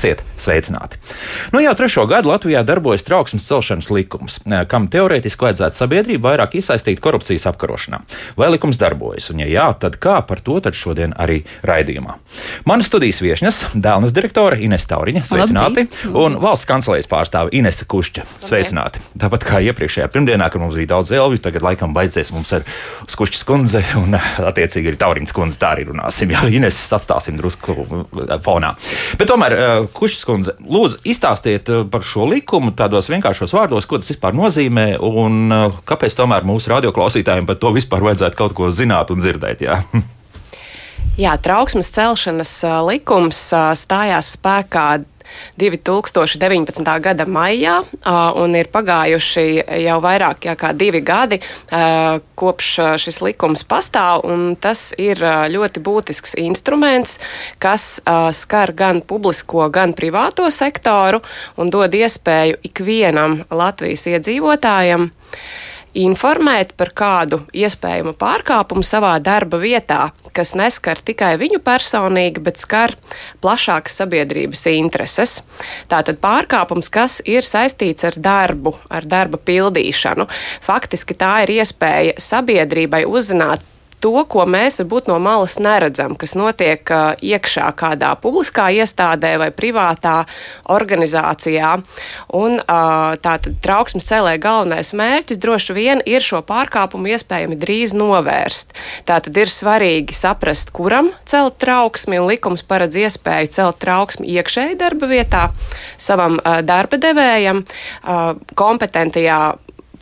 labāk dzīvot. Esiet sveicināti! Nu, jau trešo gadu Latvijā darbojas trauksmes celšanas likums, kam teorētiski vajadzētu sabiedrību vairāk iesaistīt korupcijas apkarošanā. Vai likums darbojas, un ja jā, tad kā par to tad šodien arī raidījumā? Manas studijas viesņas - Dēlnes direktore Ines Tauriņa, sveicināti, Labi. un valsts kancelējas pārstāve Inese Kušķa, sveicināti. Tāpat kā iepriekšējā pirmdienā, kad mums bija daudz elvju, tagad laikam baidzēs mums ar Skušķas kundze un attiecīgi arī Tauriņas kundze, tā arī runāsim. Jā, Ines atstāsim drusku fonā. Bet tomēr Kušas kundze, lūdzu, izstāstiet eh, par šo likumu tādos vienkāršos vārdos, ko tas vispār nozīmē un eh, kāpēc tomēr mūsu radioklausītājiem par to vispār vajadzētu kaut ko zināt un dzirdēt. Jā. Jā, trauksmes celšanas eh, likums stājās spēkā 2019. gada maijā, un ir pagājuši jau vairāk kā divi gadi, kopš šis likums pastāv. Tas ir ļoti būtisks instruments, kas skar gan publisko, gan privāto sektoru un dod iespēju ikvienam Latvijas iedzīvotājam informēt par kādu iespējamu pārkāpumu savā darba vietā, kas neskar tikai viņu personīgi, bet skar plašākas sabiedrības intereses. Tātad pārkāpums, kas ir saistīts ar darbu, ar darba pildīšanu. Faktiski tā ir iespēja sabiedrībai uzzināt to, ko mēs varbūt no malas neredzam, kas notiek uh, iekšā kādā publiskā iestādē vai privātā organizācijā. Un uh, tātad trauksmes cēlē galvenais mērķis droši vien ir šo pārkāpumu iespējami drīz novērst. Tātad ir svarīgi saprast, kuram celt trauksmi, un likums paredz iespēju celt trauksmi iekšēji darba vietā, savam uh, darba devējam, kompetentajā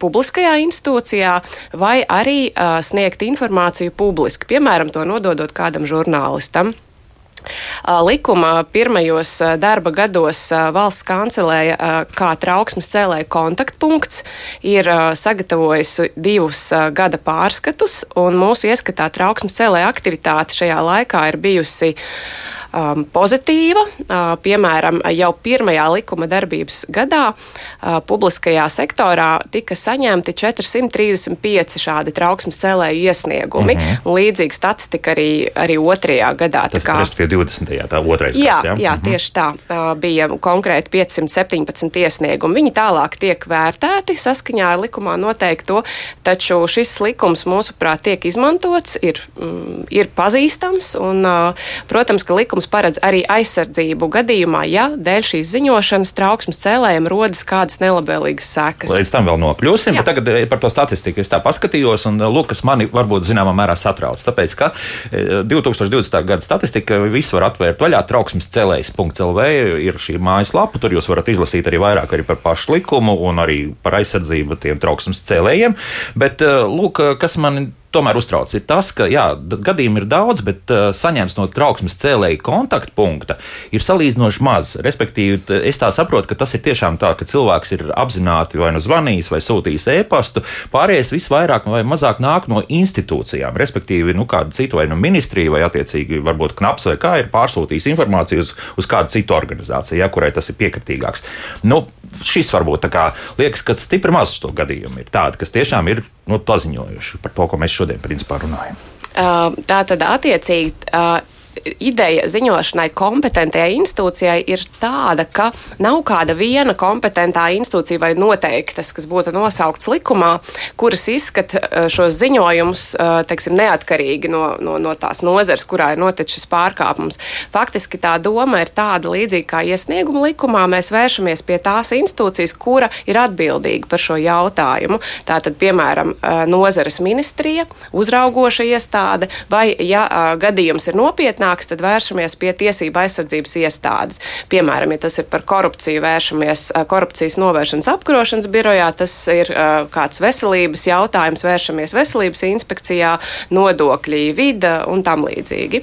publiskajā institūcijā, vai arī uh, sniegt informāciju publiski, piemēram, to nododot kādam žurnālistam. Likuma pirmajos darba gados valsts kancelēja kā trauksmes cēlēja kontaktpunkts ir sagatavojusi divus gada pārskatus, un mūsu ieskatā trauksmes cēlēja aktivitāte šajā laikā ir bijusi uh, um, pozitīva. Uh, piemēram, jau pirmajā likuma darbības gadā uh, publiskajā sektorā tika saņemti 435 šādi trauksmes cēlēju iesniegumi. Mm -hmm. Līdzīga statistika arī, arī otrajā gadā. Tas kā, ir 20. tā otrais jā, gads. Jā, jā mm -hmm. tieši tā. Uh, bija konkrēti 517 iesniegumi. Viņi tālāk tiek vērtēti saskaņā ar likumā noteikto, taču šis likums mūsuprāt tiek izmantots, ir, mm, ir pazīstams un, uh, protams, ka likums likums paredz arī aizsardzību gadījumā, ja dēļ šīs ziņošanas trauksmes cēlējiem rodas kādas nelabvēlīgas sekas. Līdz tam vēl nokļūsim, Jā. bet tagad eh, par to statistiku es tā paskatījos, un eh, lūk, kas mani varbūt zināmā mērā satrauc. Tāpēc, ka 2020. Eh, gada statistika viss var atvērt vaļā trauksmes cēlējs.lv ir šī mājaslapa, tur jūs varat izlasīt arī vairāk arī par pašu likumu un arī par aizsardzību tiem trauksmes cēlējiem. Bet, lūk, kas man tomēr uztrauc, ir tas, ka jā, gadījumi ir daudz, bet uh, saņemts no trauksmes cēlēja kontaktpunkta ir salīdzinoši maz. Respektīvi, es tā saprotu, ka tas ir tiešām tā, ka cilvēks ir apzināti vai nu zvanījis vai sūtījis e-pastu. Pārējais visvairāk vai mazāk nāk no institūcijām, respektīvi, nu, kāda cita vai nu ministrija vai attiecīgi varbūt knaps vai kā ir pārsūtījis informāciju uz, uz kādu citu organizāciju, ja, kurai tas ir piekritīgāks. Nu, šis varbūt kā liekas, ka stipri maz to gadījumu ir tādi, kas tiešām ir nu, paziņojuši par to, ko mēs šodien principā runājam. Uh, tā tad attiecīgi. Uh, ideja ziņošanai kompetentajai institūcijai ir tāda, ka nav kāda viena kompetentā institūcija vai noteiktas, kas būtu nosaukts likumā, kuras izskata eh, šos ziņojumus eh, teiksim, neatkarīgi no, no, no tās nozares, kurā ir noticis šis pārkāpums. Faktiski tā doma ir tāda līdzīga kā iesnieguma likumā. Mēs vēršamies pie tās institūcijas, kura ir atbildīga par šo jautājumu. Tātad, piemēram, eh, nozares ministrija, uzraugoša iestāde, vai, ja gadījums ir nopietnāks, senāks, tad vēršamies pie tiesība aizsardzības iestādes. Piemēram, ja tas ir par korupciju, vēršamies korupcijas novēršanas apkarošanas birojā, tas ir kāds veselības jautājums, vēršamies veselības inspekcijā, nodokļi, vida un tam līdzīgi.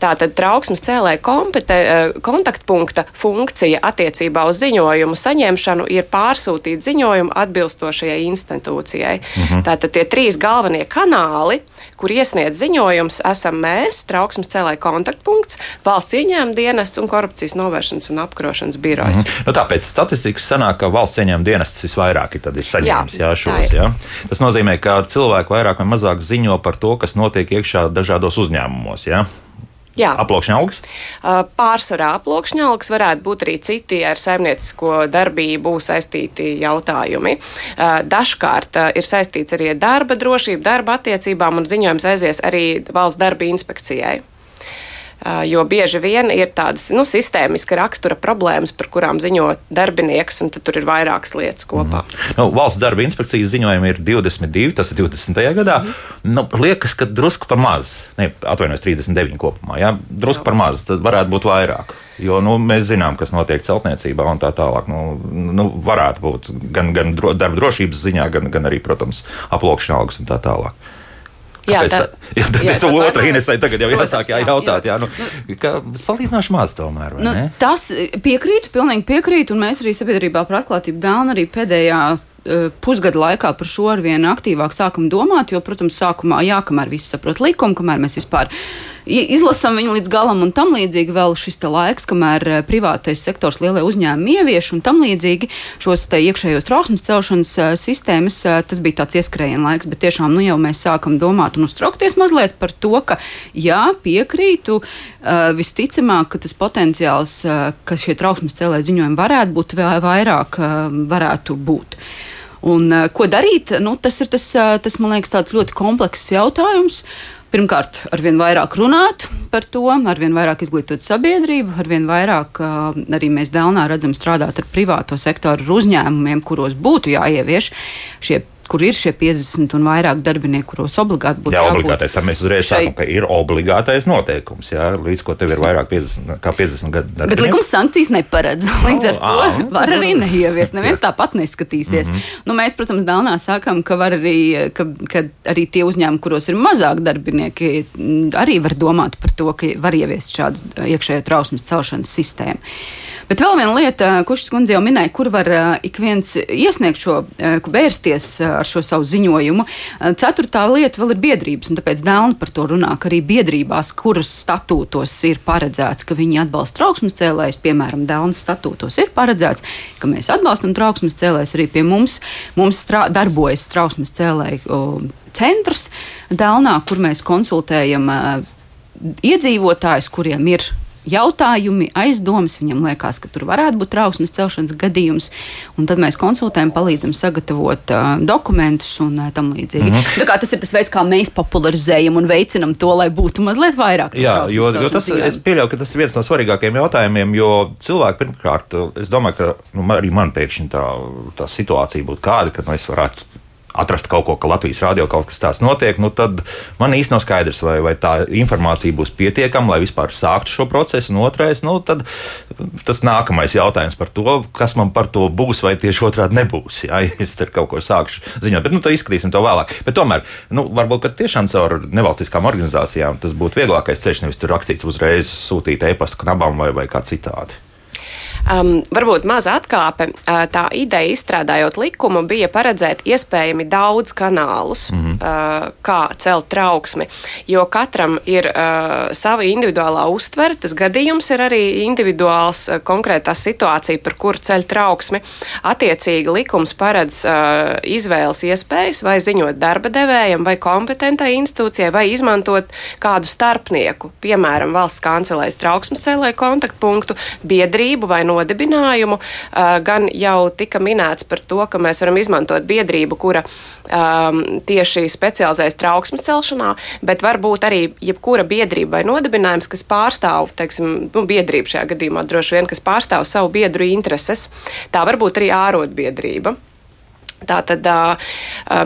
Tātad trauksmes cēlē kontaktpunkta funkcija attiecībā uz ziņojumu saņemšanu ir pārsūtīt ziņojumu atbilstošajai institūcijai. Mhm. Tātad tie trīs galvenie kanāli, kur iesniedz ziņojums, esam mēs, trauksmes cēlē kontaktpunkta kontaktpunkts, valsts ieņēmuma dienests un korupcijas novēršanas un apkarošanas birojas. Mm -hmm. nu, tāpēc statistikas sanāk, ka valsts ieņēmuma dienests visvairāk ir, ir saņēmis jā, jā, šos. Jā. Tas nozīmē, ka cilvēki vairāk vai mazāk ziņo par to, kas notiek iekšā dažādos uzņēmumos. Jā? Jā. Aploksņa algas? Pārsvarā aploksņa algas varētu būt arī citi ar saimniecisko darbību saistīti jautājumi. Dažkārt ir saistīts arī ar darba drošību, darba attiecībām, un ziņojums aizies arī valsts darba inspekcijai. Jo bieži vien ir tādas nu, sistēmiska rakstura problēmas, par kurām ziņo darbinieks, un tur ir vairākas lietas kopā. Mm. Nu, valsts darba inspekcijas ziņojumi ir 22, tas ir 20. gadā. Mm. Nu, liekas, ka drusku par maz, atvainojos, 39 kopumā. Ja? Drusku par maz, tad varētu būt vairāk. Jo nu, mēs zinām, kas notiek celtniecībā un tā tālāk. Nu, nu, varētu būt gan, gan darba drošības ziņā, gan, gan arī, protams, aploksņa algas un tā tālāk. Jā, tā, jā, tā, jā, tā otra Inesai tagad jau jāsāk jā, jautāt, jā, nu, ka salīdzināšu maz tomēr. Nu, tas piekrītu, pilnīgi piekrītu, un mēs arī sabiedrībā par atklātību Dāna arī pēdējā Eh, pusgada laikā par šo ar vien aktīvāk sākam domāt, jo, protams, sākumā, jā, kamēr visi saprot likumu, kamēr mēs vispār izlasām viņu līdz galam un tam līdzīgi, vēl šis laiks, kamēr eh, privātais sektors lielie uzņēmumi ievieš un tam līdzīgi šos iekšējos trauksmes celšanas uh, sistēmas, uh, tas bija tāds ieskrējiena laiks, bet tiešām nu jau mēs sākam domāt un uztraukties mazliet par to, ka jā, piekrītu, uh, visticamāk, ka tas potenciāls, ka šie trauksmes cēlē ziņojumi varētu būt vairāk, varētu būt. Un, uh, ko darīt? Nu, tas ir tas, uh, tas, man liekas, ļoti komplekss jautājums. Pirmkārt, arvien vairāk runāt par to, arvien vairāk izglītot sabiedrību, arvien vairāk arī mēs Dēlnā redzam strādāt ar privāto sektoru, ar uzņēmumiem, kuros būtu jāievieš šie kur ir šie 50 un vairāk darbinieku, kuros obligāti būtu jā, jābūt. Obligātais, tā mēs uzreiz šai... sākam, ka ir obligātais noteikums, jā, līdz ko tev ir vairāk 50, kā 50 gadu darbinieku. Bet likums sankcijas neparedz. Līdz ar to à, var arī neieviest. Neviens tāpat neskatīsies. Mm -hmm. nu, mēs, protams, Dānā sākam, ka, arī, ka, ka arī tie uzņēmumi, kuros ir mazāk darbinieki, arī var domāt par to, ka var ieviest šādu iekšējo trausmas celšanas sistēmu. Bet vēl viena lieta, kurš skundze jau minēja, kur var ik viens iesniegt šo, vērsties ar šo savu ziņojumu. Ceturtā lieta vēl ir biedrības, un tāpēc Dēlna par to runā, ka arī biedrībās, kuras statūtos ir paredzēts, ka viņi atbalsta trauksmes cēlējus, piemēram, Dēlnas statūtos ir paredzēts, ka mēs atbalstam trauksmes cēlējus arī pie mums. Mums strā, darbojas trauksmes cēlēju centrs Dēlnā, kur mēs konsultējam iedzīvotājus, kuriem ir jautājumi, aizdomas. Viņam liekas, ka tur varētu būt trauksmes celšanas gadījums. Tad mēs konsultējam, palīdzam sagatavot uh, dokumentus un uh, tam līdzīgi. Mm -hmm. Tas ir tas veids, kā mēs popularizējam un veicinam to, lai būtu mazliet vairāk. Jā, jo, jo tas, ziņām. es pieļauju, ka tas ir viens no svarīgākajiem jautājumiem, jo cilvēki pirmkārt, es domāju, ka nu, arī man pēkšņi tā, tā situācija būtu kāda, ka nu, es varētu atrast kaut ko, ka Latvijas rādio kaut kas tāds notiek, nu tad man īsti nav skaidrs, vai, vai tā informācija būs pietiekama, lai vispār sāktu šo procesu. Un otrais, nu, tad tas nākamais jautājums par to, kas man par to būs, vai tieši otrādi nebūs. Jā, ja es tur kaut ko sākšu ziņot, bet nu, tad izskatīsim to vēlāk. Bet tomēr, nu, varbūt tiešām caur nevalstiskām organizācijām tas būtu vieglākais ceļš, nevis tur rakstīts uzreiz sūtīt e-pastu knabām vai, vai kā citādi. Um, varbūt maza atkāpe. Uh, tā ideja, izstrādājot likumu, bija paredzēt iespējami daudz kanālus, mm -hmm. uh, kā celt trauksmi. Jo katram ir uh, sava individuālā uztvere, tas gadījums ir arī individuāls uh, konkrētā situācija, par kuru ceļ trauksmi. Attiecīgi likums paredz uh, izvēles iespējas vai ziņot darba devējam vai kompetentai institūcijai vai izmantot kādu starpnieku, piemēram, valsts kancelēs trauksmes cēlēju kontaktpunktu, biedrību vai nodibinājumu. Gan jau tika minēts par to, ka mēs varam izmantot biedrību, kura um, tieši specializējas trauksmes celšanā, bet varbūt arī jebkura biedrība vai nodibinājums, kas pārstāv, teiksim, nu, biedrību šajā gadījumā droši vien, kas pārstāv savu biedru intereses. Tā var būt arī ārotbiedrība. Tātad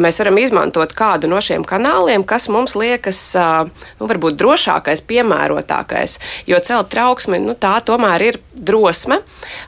mēs varam izmantot kādu no šiem kanāliem, kas mums liekas nu, varbūt drošākais, piemērotākais. Jo celt trauksmi, nu, tā tomēr ir drosme,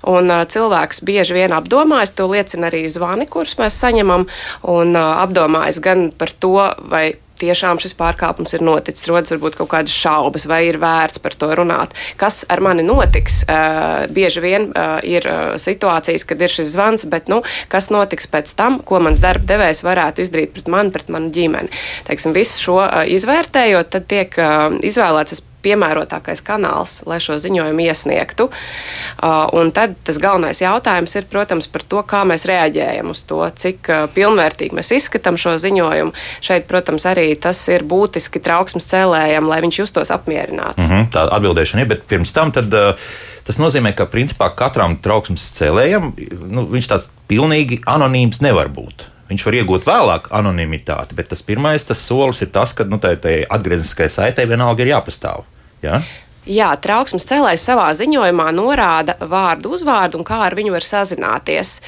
un cilvēks bieži vien apdomājas, to liecina arī zvani, kurus mēs saņemam, un apdomājas gan par to, vai tiešām šis pārkāpums ir noticis, rodas varbūt kaut kādas šaubas, vai ir vērts par to runāt. Kas ar mani notiks? Uh, bieži vien uh, ir uh, situācijas, kad ir šis zvans, bet nu, kas notiks pēc tam, ko mans darba devējs varētu izdarīt pret mani, pret manu ģimeni? Teiksim, visu šo uh, izvērtējot, tad tiek uh, izvēlēts piemērotākais kanāls, lai šo ziņojumu iesniegtu. Uh, un tad tas galvenais jautājums ir, protams, par to, kā mēs reaģējam uz to, cik uh, pilnvērtīgi mēs izskatām šo ziņojumu. Šeit, protams, arī tas ir būtiski trauksmes cēlējam, lai viņš justos apmierināts. Mm -hmm, tā atbildēšana ir, bet pirms tam tad. Uh, Tas nozīmē, ka principā katram trauksmes cēlējam nu, viņš tāds pilnīgi anonīms nevar būt. Viņš var iegūt vēlāk anonimitāti, bet tas pirmais tas solis ir tas, ka nu, tai, atgriezniskajai saitei vienalga ir jāpastāv. Ja? Jā, trauksmes cēlājs savā ziņojumā norāda vārdu uzvārdu un kā ar viņu var sazināties.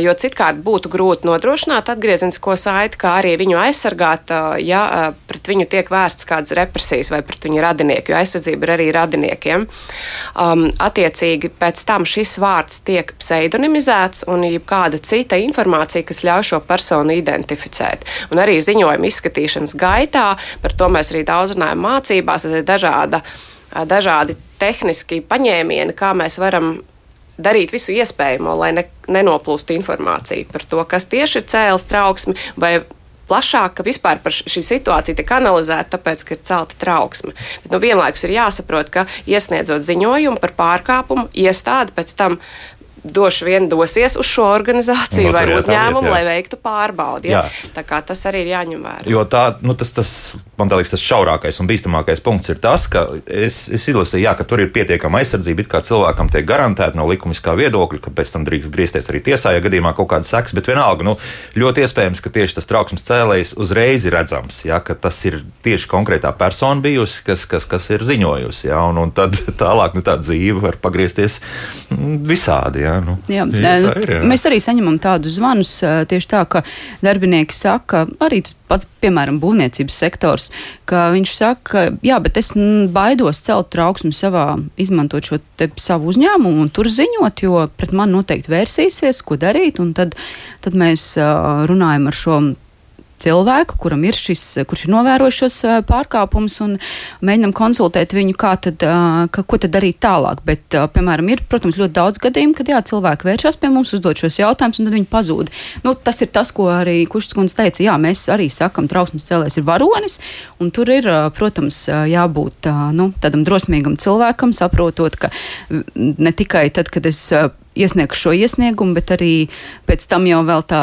Jo citkārt būtu grūti nodrošināt atgriezenisko saiti, kā arī viņu aizsargāt, ja pret viņu tiek vērsts kādas represijas vai pret viņu radinieku, jo aizsardzība ir arī radiniekiem. Um, attiecīgi pēc tam šis vārds tiek pseidonimizēts un jebkāda cita informācija, kas ļauj šo personu identificēt. Un arī ziņojuma izskatīšanas gaitā, par to mēs arī daudz runājam mācībās, ir dažāda dažādi tehniski paņēmieni, kā mēs varam darīt visu iespējamo, lai ne, nenoplūst informācija par to, kas tieši ir cēlis trauksmi, vai plašāk, ka vispār par šī situācija tiek analizēta, tāpēc, ka ir celta trauksme. Bet nu, vienlaikus ir jāsaprot, ka iesniedzot ziņojumu par pārkāpumu, iestāde pēc tam droši vien dosies uz šo organizāciju no, vai uzņēmumu, liet, lai veiktu pārbaudi. Ja? Tā kā tas arī ir jāņem vērā. Jo tā, nu, tas, tas, man liekas, tas šaurākais un bīstamākais punkts ir tas, ka es, es izlasīju, jā, ka tur ir pietiekama aizsardzība, it kā cilvēkam tiek garantēta no likumiskā viedokļa, ka pēc tam drīkst griezties arī tiesā, ja gadījumā kaut kāda seks, bet vienalga, nu, ļoti iespējams, ka tieši tas trauksmes cēlējs uzreiz ir redzams, ja, ka tas ir tieši konkrētā persona bijusi, kas, kas, kas ir ziņojusi, ja, un, un tad tālāk nu, tā dzīve var pagriezties visādi. Ja. Jā, nu, jā. Jā, ir, jā. Mēs arī saņemam tādus zvanus tieši tā, ka darbinieki saka, arī tas pats, piemēram, būvniecības sektors, ka viņš saka, ka, jā, bet es baidos celt trauksmi savā, izmantot šo savu uzņēmumu un tur ziņot, jo pret mani noteikti vērsīsies, ko darīt, un tad, tad mēs runājam ar šo cilvēku, kuram ir šis, kurš ir novērojis šos pārkāpumus, un mēģinam konsultēt viņu, kā tad, ka, ko tad darīt tālāk. Bet, piemēram, ir, protams, ļoti daudz gadījumu, kad jā, cilvēki vēršas pie mums, uzdod šos jautājumus, un tad viņi pazūd. Nu, tas ir tas, ko arī Kušķis teica. Jā, mēs arī sakam, trauksmes cēlēs ir varonis, un tur ir, protams, jābūt nu, tādam drosmīgam cilvēkam, saprotot, ka ne tikai tad, kad es iesniegšu šo iesniegumu, bet arī pēc tam jau vēl tā,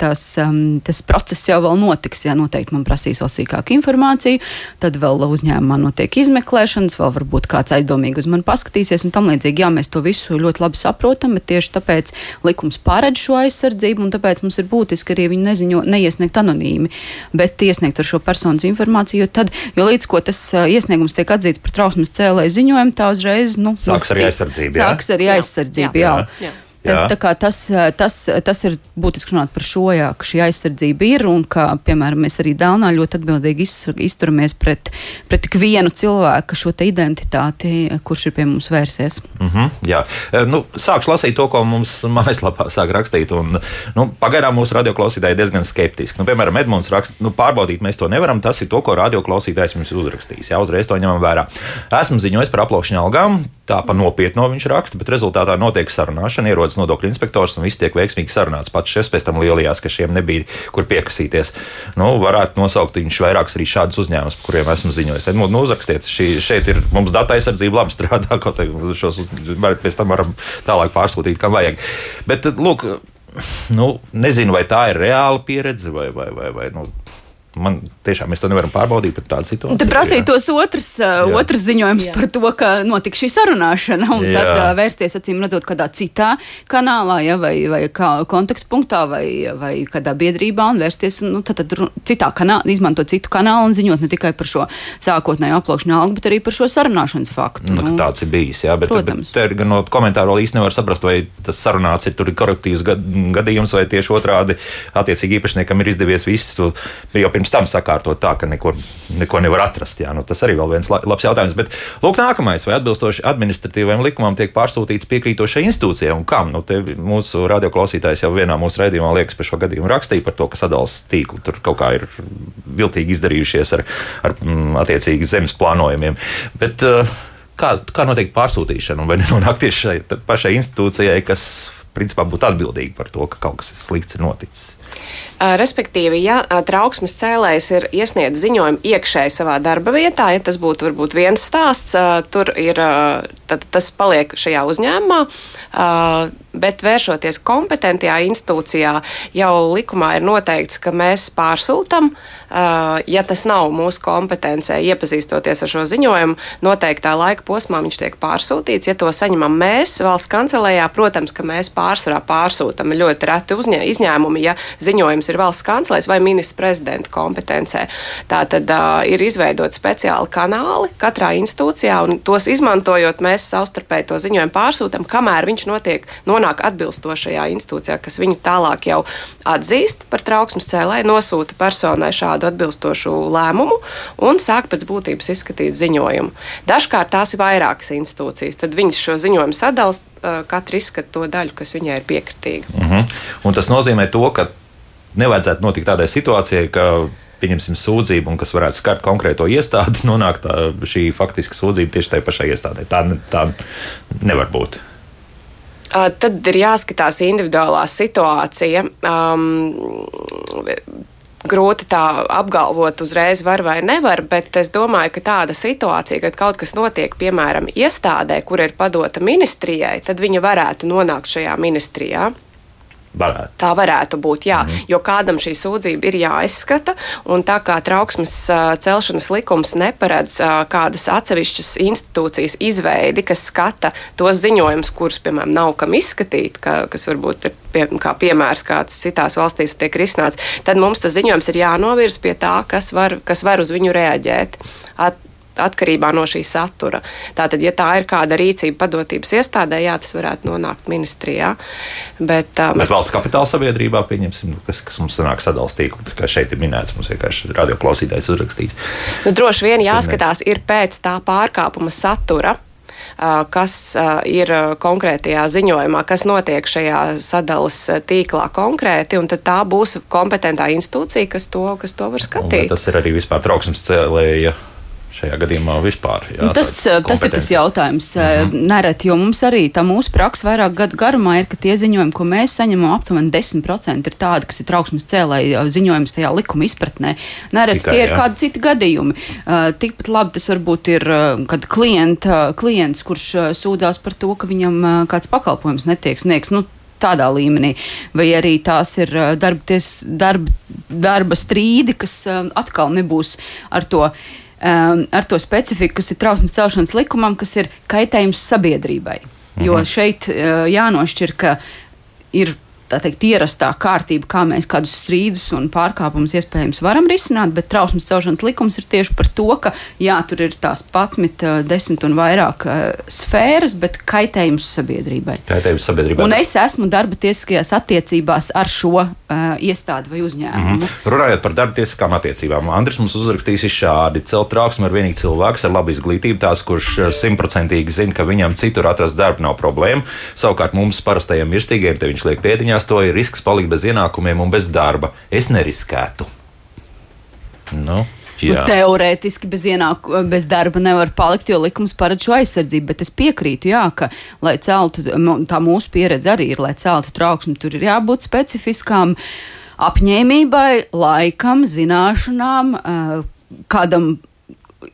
tās, um, tas process jau vēl notiks. Jā, noteikti man prasīs vēl sīkāku informāciju, tad vēl uzņēmumā notiek izmeklēšanas, vēl varbūt kāds aizdomīgi uz mani paskatīsies un tam līdzīgi. Jā, mēs to visu ļoti labi saprotam, bet tieši tāpēc likums paredz šo aizsardzību un tāpēc mums ir būtiski arī viņu neziņo, neiesniegt anonīmi, bet iesniegt ar šo personas informāciju, jo tad, jo līdz ko tas iesniegums tiek atzīts par trausmas cēlēju ziņojumu, tā uzreiz, nu, sāks arī aizsardzība. Sāks arī aizsardzība. Jā. Jā. Jā. Jā. Tā, tā tas, tas, tas ir būtiski runāt par šo, jā, ka šī aizsardzība ir un ka, piemēram, mēs arī Dānā ļoti atbildīgi izturamies pret, pret ikvienu cilvēku šo identitāti, kurš ir pie mums vērsies. Mm -hmm, jā, nu, sākšu lasīt to, ko mums mājaslapā sāk rakstīt. Un, nu, pagaidām mūsu radioklausītāji diezgan skeptiski. Nu, piemēram, Edmunds raksta, nu, pārbaudīt mēs to nevaram. Tas ir to, ko radioklausītājs mums uzrakstīs. Jā, uzreiz to ņemam vērā. Esmu ziņojis par aplaukšņu algām, tā pa nopietno viņš raksta, bet rezultātā notiek sarunāšana, ierodas nodokļu inspektors un viss tiek veiksmīgi sarunāts. Pats šis pēc tam lielajās, ka šiem nebija kur piekasīties. Nu, varētu nosaukt viņš vairākus arī šādus uzņēmumus, par kuriem esmu ziņojis. Nu, nu, uzrakstiet, šī, šeit ir mums data aizsardzība labi strādā, kaut arī šos uz, pēc tam varam tālāk pārsūtīt, kam vajag. Bet, lūk, nu, nezinu, vai tā ir reāla pieredze vai, vai, vai, vai nu, man tiešām mēs to nevaram pārbaudīt, bet tāda situācija. Tad prasītos otrs, uh, otrs ziņojums jā. par to, ka notika šī sarunāšana, un jā. tad uh, vērsties, acīm redzot, kādā citā kanālā, ja, vai, vai kā kontaktpunktā, vai, vai kādā biedrībā, un vērsties, nu, tad, tad citā kanālā, izmantot citu kanālu un ziņot ne tikai par šo sākotnēju aplaukšanu algu, bet arī par šo sarunāšanas faktu. Nu, nu, tāds ir bijis, jā, bet, protams. bet te gan no komentāru vēl īsti nevar saprast, vai tas sarunāts ir tur koruptīvs gadījums, vai tieši otrādi attiecīgi īpašniekam ir izdevies visu jau pirms pirms tam sakārtot tā, ka neko, neko nevar atrast. Jā, nu, tas arī vēl viens labs jautājums. Bet, lūk, nākamais, vai atbilstoši administratīvajam likumam tiek pārsūtīts piekrītošai institūcijai un kam? Nu, mūsu radioklausītājs jau vienā mūsu raidījumā liekas par šo gadījumu rakstīja par to, ka sadalās tīkli tur kaut kā ir viltīgi izdarījušies ar, ar mm, attiecīgi zemes plānojumiem. Bet, uh, kā, kā notiek pārsūtīšana, vai nenonāk tieši šai pašai institūcijai, kas principā būtu atbildīga par to, ka kaut kas slikts ir noticis? Respektīvi, ja trauksmes cēlējs ir iesniedzis ziņojumu iekšēji savā darba vietā, ja tas būtu varbūt viens stāsts, tur ir, tad tas paliek šajā uzņēmumā, bet vēršoties kompetentajā institūcijā, jau likumā ir noteikts, ka mēs pārsūtam, ja tas nav mūsu kompetencē, iepazīstoties ar šo ziņojumu, noteiktā laika posmā viņš tiek pārsūtīts. Ja to saņemam mēs valsts kancelējā, protams, ka mēs pārsvarā pārsūtam ļoti reti uzņē, izņēmumi, ja ziņojums ir valsts kancelēs vai ministra prezidenta kompetencē. Tā tad uh, ir izveidot speciāli kanāli katrā institūcijā, un tos izmantojot, mēs savstarpēji to ziņojumu pārsūtam, kamēr viņš notiek, nonāk atbilstošajā institūcijā, kas viņu tālāk jau atzīst par trauksmes cēlēju, nosūta personai šādu atbilstošu lēmumu un sāk pēc būtības izskatīt ziņojumu. Dažkārt tās ir vairākas institūcijas, tad viņas šo ziņojumu sadalās, katra izskata to daļu, kas viņai ir piekritīga. Mhm. -huh. Un tas nozīmē to, ka nevajadzētu notikt tādai situācijai, ka pieņemsim sūdzību, un kas varētu skart konkrēto iestādi, nonāk tā, šī faktiska sūdzība tieši tajā pašā iestādē. Tā, tā nevar būt. Tad ir jāskatās individuālā situācija. Um, grūti tā apgalvot uzreiz, var vai nevar, bet es domāju, ka tāda situācija, kad kaut kas notiek, piemēram, iestādē, kur ir padota ministrijai, tad viņa varētu nonākt šajā ministrijā. Varētu. Tā varētu būt, jā, mm. jo kādam šī sūdzība ir jāizskata, un tā kā trauksmes celšanas likums neparedz kādas atsevišķas institūcijas izveidi, kas skata tos ziņojumus, kurus, piemēram, nav kam izskatīt, ka, kas varbūt ir pie, kā piemērs, kāds citās valstīs tiek risināts, tad mums tas ziņojums ir jānovirz pie tā, kas var, kas var uz viņu reaģēt. At, atkarībā no šī satura. Tātad, ja tā ir kāda rīcība padotības iestādē, jā, tas varētu nonākt ministrijā. Bet, uh, bet valsts kapitāla sabiedrībā, pieņemsim, kas, kas mums sanāk sadalās tīklu, kā šeit ir minēts, mums vienkārši radioklausītājs uzrakstīs. Nu, droši vien jāskatās ir pēc tā pārkāpuma satura kas ir konkrētajā ziņojumā, kas notiek šajā sadalas tīklā konkrēti, un tad tā būs kompetentā institūcija, kas to, kas to var skatīt. Un, tas ir arī vispār trauksmes cēlēja šajā gadījumā vispār. Jā, nu, tas, tas ir tas jautājums. Mm -hmm. Nereti, jo mums arī tā mūsu praksa vairāk gadu garumā ir, ka tie ziņojumi, ko mēs saņemam, aptuveni 10% ir tādi, kas ir trauksmes cēlēji ziņojums tajā likuma izpratnē. Nereti Tikai, tie ir jā. kādi citi gadījumi. Tikpat labi tas varbūt ir, kad klient, uh, klients, kurš sūdzās par to, ka viņam kāds pakalpojums netiek sniegs. Nu, tādā līmenī, vai arī tās ir darba, ties, darba, darba strīdi, kas atkal nebūs ar to um, ar to specifiku, kas ir trausmas celšanas likumam, kas ir kaitējums sabiedrībai. Mhm. Jo šeit uh, jānošķir, ka ir tā teikt, ierastā kārtība, kā mēs kādus strīdus un pārkāpumus iespējams varam risināt, bet trausmas celšanas likums ir tieši par to, ka jā, tur ir tās 11, 10 un vairāk uh, sfēras, bet kaitējums sabiedrībai. Kaitējums sabiedrībai. Un es esmu darba tiesiskajās attiecībās ar šo uh, iestādi vai uzņēmumu. Mm -hmm. Runājot par darba tiesiskām attiecībām, Andris mums uzrakstīs šādi: celt trauksmi ar vienīgi cilvēks ar labu izglītību, tās, kurš simtprocentīgi zina, ka viņam citur atrast darbu nav problēma. Savukārt mums parastajiem mirstīgiem te viņš liek pēdiņā mājās, to ir risks palikt bez ienākumiem un bez darba. Es neriskētu. Nu. Nu, teorētiski bez, ienāku, bez darba nevar palikt, jo likums paredz šo aizsardzību. Bet es piekrītu, jā, ka, lai celtu, tā mūsu pieredze arī ir, lai celtu trauksmi, tur ir jābūt specifiskām apņēmībai, laikam, zināšanām, kādam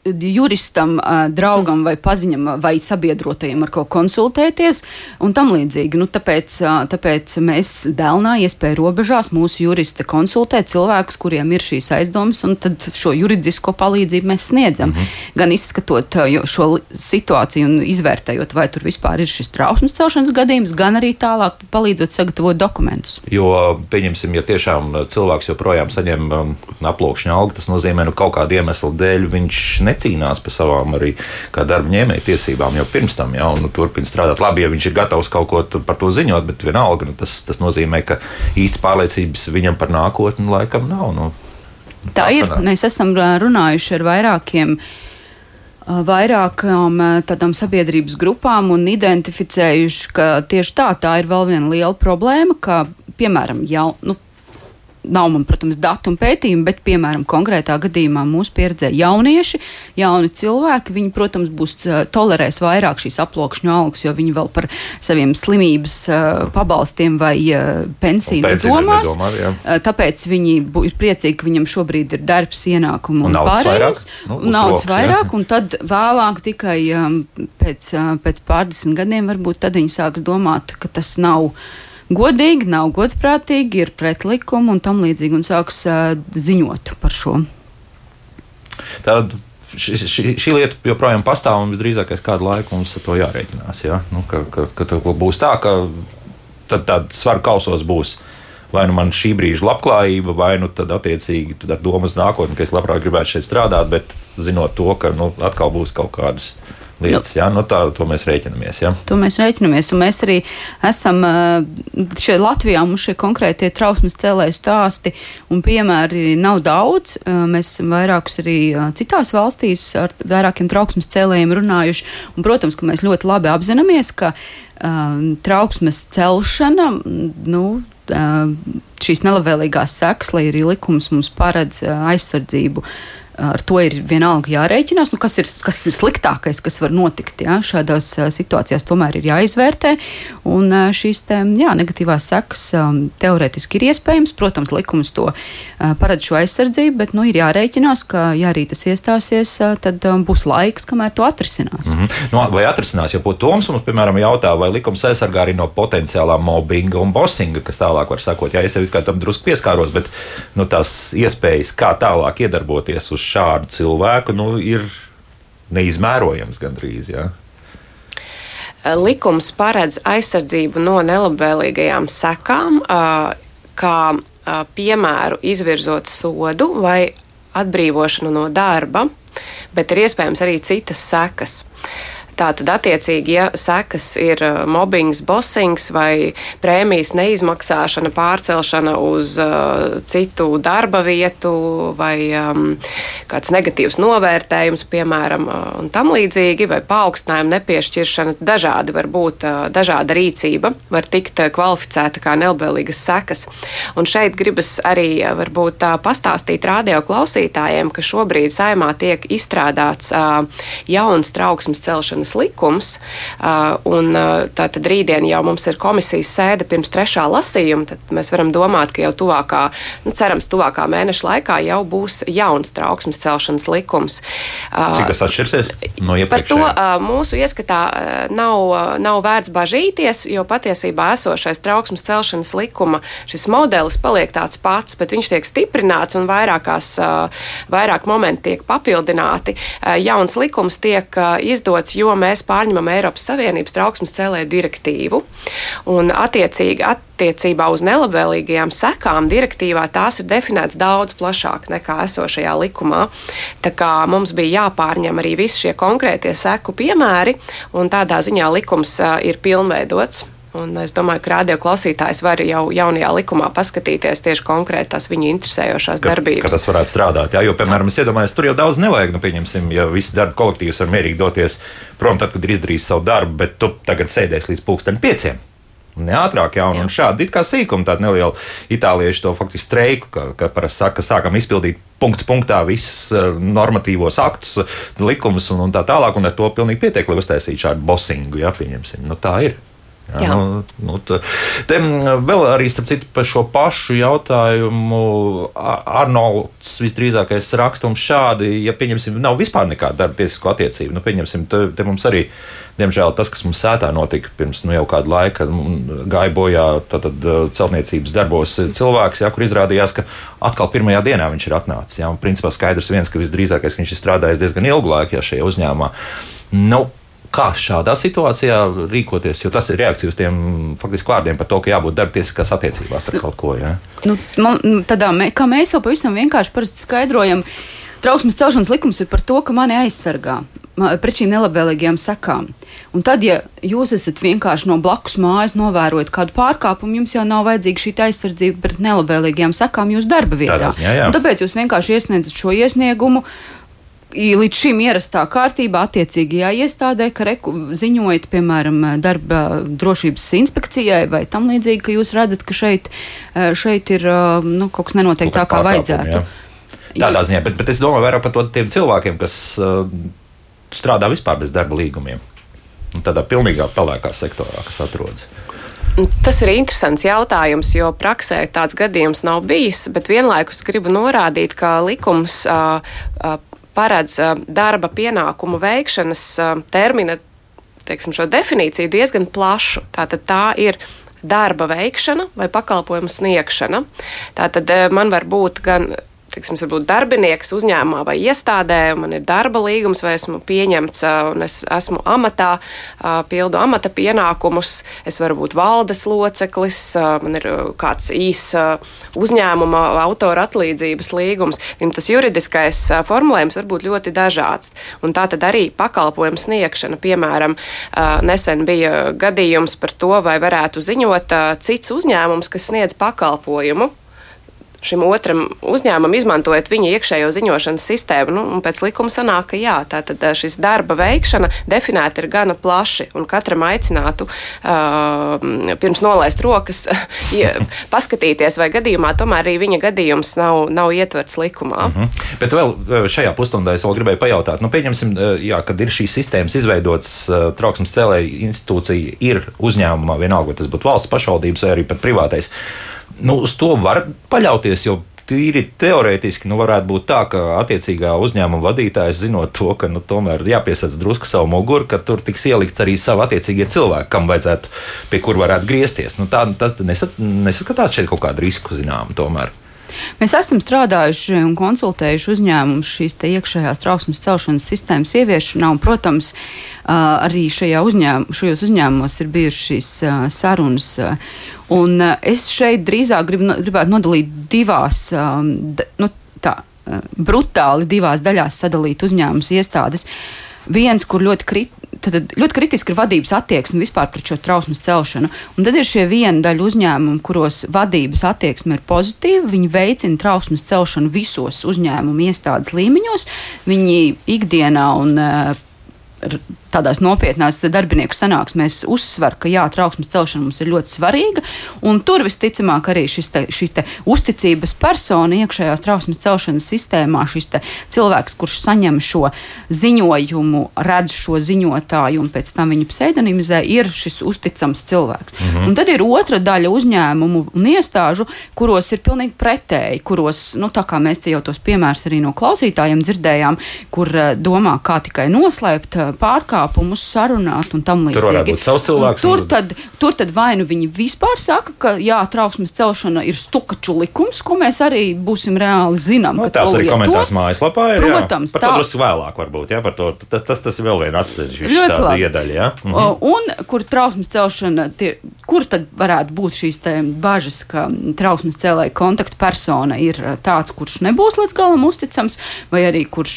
juristam, draugam vai paziņam vai sabiedrotajam ar ko konsultēties un tam līdzīgi. Nu, tāpēc, tāpēc mēs Dēlnā iespēju robežās mūsu jurista konsultē cilvēkus, kuriem ir šīs aizdomas, un tad šo juridisko palīdzību mēs sniedzam. Mm -hmm. Gan izskatot šo situāciju un izvērtējot, vai tur vispār ir šis trausmas celšanas gadījums, gan arī tālāk palīdzot sagatavot dokumentus. Jo, pieņemsim, ja tiešām cilvēks joprojām saņem aplūkšņa algu, tas nozīmē, nu kaut kāda iemesla dēļ viņš necīnās par savām arī darba ņēmēju tiesībām jau pirms tam, ja nu, turpina strādāt. Labi, ja viņš ir gatavs kaut ko par to ziņot, bet vienalga nu, tas, tas nozīmē, ka īsti pārliecības viņam par nākotni laikam nav. Nu, tā, tā ir. Sanāk. Mēs esam runājuši ar vairākiem vairākām tādām sabiedrības grupām un identificējuši, ka tieši tā, tā ir vēl viena liela problēma, ka, piemēram, jau, nu, nav man, protams, datu un pētījumi, bet, piemēram, konkrētā gadījumā mūsu pieredzē jaunieši, jauni cilvēki, viņi, protams, būs tolerēs vairāk šīs aplokšņu algas, jo viņi vēl par saviem slimības pabalstiem vai pensiju nedomās. Nedomā, jā. tāpēc viņi ir priecīgi, ka viņam šobrīd ir darbs, ienākumi un, un pārējais. Nu, naudas vairāk, jā. un tad vēlāk tikai pēc, pēc pārdesmit gadiem varbūt tad viņi sāks domāt, ka tas nav godīgi, nav godprātīgi, ir pret likumu un tam līdzīgi, un sāks uh, ziņot par šo. Tad šī, šī, šī lieta joprojām pastāv un visdrīzākais kādu laiku mums ar to jārēķinās. Ja? Nu, ka, ka, ka būs tā, ka tad tāda svaru kausos būs. Vai nu man šī brīža labklājība, vai nu tad attiecīgi tad ar domas nākotni, ka es labprāt gribētu šeit strādāt, bet zinot to, ka nu, atkal būs kaut kādas lietas. Nu, ja? nu, tā, to mēs rēķinamies. Ja? To mēs rēķinamies. Un mēs arī esam šeit Latvijā, mums šie konkrētie trausmas cēlēju stāsti un piemēri nav daudz. Mēs esam vairākus arī citās valstīs ar vairākiem trauksmes cēlējiem runājuši. Un, protams, ka mēs ļoti labi apzināmies, ka um, trauksmes celšana, nu, šīs nelabvēlīgās sekas, lai arī likums mums paredz aizsardzību ar to ir vienalga jārēķinās. Nu, kas, ir, kas ir sliktākais, kas var notikt ja? šādās situācijās, tomēr ir jāizvērtē. Un šīs te, jā, negatīvās sekas teorētiski ir iespējams. Protams, likums to paredz šo aizsardzību, bet nu, ir jārēķinās, ka, ja arī tas iestāsies, tad būs laiks, kamēr to atrisinās. Mm -hmm. nu, vai atrisinās, ja būtu Toms mums, piemēram, jautā, vai likums aizsargā arī no potenciālā mobbinga un bosinga, kas tālāk var sakot, jā, es jau tam drusku pieskāros, bet nu, tās iespējas, kā tālāk iedarboties uz šādu cilvēku nu, ir neizmērojams gandrīz. Ja? Likums paredz aizsardzību no nelabvēlīgajām sekām, kā piemēru izvirzot sodu vai atbrīvošanu no darba, bet ir iespējams arī citas sekas. Tātad, attiecīgi, ja sekas ir uh, mobbings, bossings vai prēmijas neizmaksāšana, pārcelšana uz uh, citu darba vietu vai um, kāds negatīvs novērtējums, piemēram, uh, un tam līdzīgi, vai paaugstinājuma nepiešķiršana, dažādi var būt, uh, dažāda rīcība var tikt uh, kvalificēta kā nelabvēlīgas sekas. Un šeit gribas arī varbūt uh, pastāstīt radio klausītājiem, ka šobrīd saimā tiek izstrādāts uh, jauns trauksmes celšanas likumdošanas likums. Un tātad rītdien jau mums ir komisijas sēde pirms trešā lasījuma. Tad mēs varam domāt, ka jau tuvākā, nu, cerams, tuvākā mēneša laikā jau būs jauns trauksmes celšanas likums. Cik tas atšķirsies no iepriekšējā? Par to mūsu ieskatā nav, nav vērts bažīties, jo patiesībā esošais trauksmes celšanas likuma šis modelis paliek tāds pats, bet viņš tiek stiprināts un vairākās, vairāk momenti tiek papildināti. Jauns likums tiek izdots, jo mēs pārņemam Eiropas Savienības trauksmes cēlēju direktīvu. Un attiecīgi, attiecībā uz nelabvēlīgajām sekām direktīvā tās ir definētas daudz plašāk nekā esošajā likumā. Tā kā mums bija jāpārņem arī visi šie konkrētie seku piemēri, un tādā ziņā likums ir pilnveidots. Un es domāju, ka radio klausītājs var jau jaunajā likumā paskatīties tieši konkrēti tās viņu interesējošās ka, darbības. Ka tas varētu strādāt. Jā, jo, piemēram, es iedomājos, tur jau daudz nevajag. Nu, pieņemsim, ja visi darba kolektīvs var mierīgi doties prom, tad, kad ir izdarījis savu darbu, bet tu tagad sēdēsi līdz pulksten pieciem. Ne ātrāk, jau jā. šādi it kā sīkumi, tāda neliela itāliešu to faktiski streiku, ka, ka parasti saka, ka sākam izpildīt punkts punktā visus uh, normatīvos aktus, likumus un, un tā tālāk, un ar to pilnīgi pietiek, lai uztaisītu šādu bosingu, jā, pieņemsim. Nu, tā ir. Jā, Jā. Nu, nu, te, vēl arī citu par šo pašu jautājumu Arnolds visdrīzākais rakstums šādi, ja pieņemsim, nav vispār nekāda darba tiesisko attiecību. Nu, pieņemsim, te, te mums arī, diemžēl, tas, kas mums sētā notika pirms nu, jau kādu laiku, gāja bojā tātad, celtniecības darbos cilvēks, jā, kur izrādījās, ka atkal pirmajā dienā viņš ir atnācis. Jā, un principā skaidrs viens, ka visdrīzākais viņš ir strādājis diezgan ilgu laiku jā, šajā uzņēmumā. Nu, kā šādā situācijā rīkoties, jo tas ir reakcija uz tiem faktiski vārdiem par to, ka jābūt darbtiesiskās attiecībās ar kaut ko. Ja? Nu, man, tādā, kā mēs to pavisam vienkārši skaidrojam, trauksmes celšanas likums ir par to, ka mani aizsargā pret šīm nelabvēlīgajām sekām. Un tad, ja jūs esat vienkārši no blakus mājas novērojat kādu pārkāpumu, jums jau nav vajadzīga šī aizsardzība pret nelabvēlīgajām sekām jūsu darba vietā. Tādās, jā, jā. Tāpēc jūs vienkārši iesniedzat šo iesniegumu līdz šim ierastā kārtībā attiecīgajā iestādē, ka reku ziņojat, piemēram, darba drošības inspekcijai vai tam līdzīgi, ka jūs redzat, ka šeit, šeit ir nu, kaut kas nenotiek tā, kā vajadzētu. Jā. Tādā ziņā, bet, bet es domāju vairāk par to tiem cilvēkiem, kas uh, strādā vispār bez darba līgumiem. Tādā pilnīgā pelēkā sektorā, kas atrodas. Tas ir interesants jautājums, jo praksē tāds gadījums nav bijis, bet vienlaikus gribu norādīt, ka likums uh, uh, paredz darba pienākumu veikšanas termina teiksim, definīciju diezgan plašu. Tātad tā ir darba veikšana vai pakalpojumu sniegšana. Tātad man var būt gan teiksim, varbūt darbinieks uzņēmumā vai iestādē, man ir darba līgums, vai esmu pieņemts un es esmu amatā, pildu amata pienākumus, es varu būt valdes loceklis, man ir kāds īs uzņēmuma autora atlīdzības līgums. Tas juridiskais formulējums var būt ļoti dažāds. Un tā tad arī pakalpojumu sniegšana, piemēram, nesen bija gadījums par to, vai varētu ziņot cits uzņēmums, kas sniedz pakalpojumu šim otram uzņēmumam, izmantojot viņa iekšējo ziņošanas sistēmu. Nu, pēc likuma sanāk, ka jā, tātad šis darba veikšana definēta ir gana plaši, un katram aicinātu uh, pirms nolaist rokas paskatīties, vai gadījumā tomēr arī viņa gadījums nav, nav ietverts likumā. Mm -hmm. Bet vēl šajā pusstundā es vēl gribēju pajautāt, nu, pieņemsim, jā, kad ir šīs sistēmas izveidotas, trauksmes cēlēja institūcija ir uzņēmumā, vienalga, vai tas būtu valsts pašvaldības vai arī pat privātais nu, uz to var paļauties, tīri teorētiski nu, varētu būt tā, ka attiecīgā uzņēmuma vadītājs zinot to, ka nu, tomēr jāpiesaist drusku savu muguru, ka tur tiks ielikt arī savi attiecīgie cilvēki, kam vajadzētu, pie kur varētu griezties. Nu, tā, tas nesaskatāt šeit kaut kādu risku zinām tomēr. Mēs esam strādājuši un konsultējuši uzņēmumus šīs iekšējās trauksmes celšanas sistēmas ieviešanā, un, protams, arī uzņēm, šajos uzņēmumos ir bijušas šīs sarunas. Un es šeit drīzāk grib, gribētu nodalīt divās, nu, tā, brutāli divās daļās sadalīt uzņēmumus iestādes. Viens, kur ļoti krit, tad ļoti kritiski ir vadības attieksme vispār pret šo trausmas celšanu. Un tad ir šie viena daļa uzņēmumu, kuros vadības attieksme ir pozitīva. Viņi veicina trausmas celšanu visos uzņēmumu iestādes līmeņos. Viņi ikdienā un uh, tādās nopietnās darbinieku sanāksmēs uzsver, ka jā, trauksmes celšana mums ir ļoti svarīga, un tur visticamāk arī šis te, šis te uzticības persona iekšējās trauksmes celšanas sistēmā, šis cilvēks, kurš saņem šo ziņojumu, redz šo ziņotāju un pēc tam viņu pseidonimizē, ir šis uzticams cilvēks. Mm -hmm. Un tad ir otra daļa uzņēmumu un iestāžu, kuros ir pilnīgi pretēji, kuros, nu, tā kā mēs te jau tos piemērus arī no klausītājiem dzirdējām, kur eh, domā, kā tikai noslēpt eh, pārkāpumu pārkāpumus sarunāt un tam līdzīgi. Tur varētu būt savs cilvēks. Tur tad, tur tad vai nu viņi vispār saka, ka jā, trauksmes celšana ir stukaču likums, ko mēs arī būsim reāli zinām. No, tāds arī komentārs mājaslapā ir. Protams, jā. par tā. to drusku vēlāk varbūt, jā, par to. Tas, tas, tas ir vēl viena atsevišķa iedaļa, jā. Mhm. Un kur trauksmes celšana, tie, kur tad varētu būt šīs bažas, ka trauksmes cēlēja kontaktpersona ir tāds, kurš nebūs līdz galam uzticams, vai arī kurš,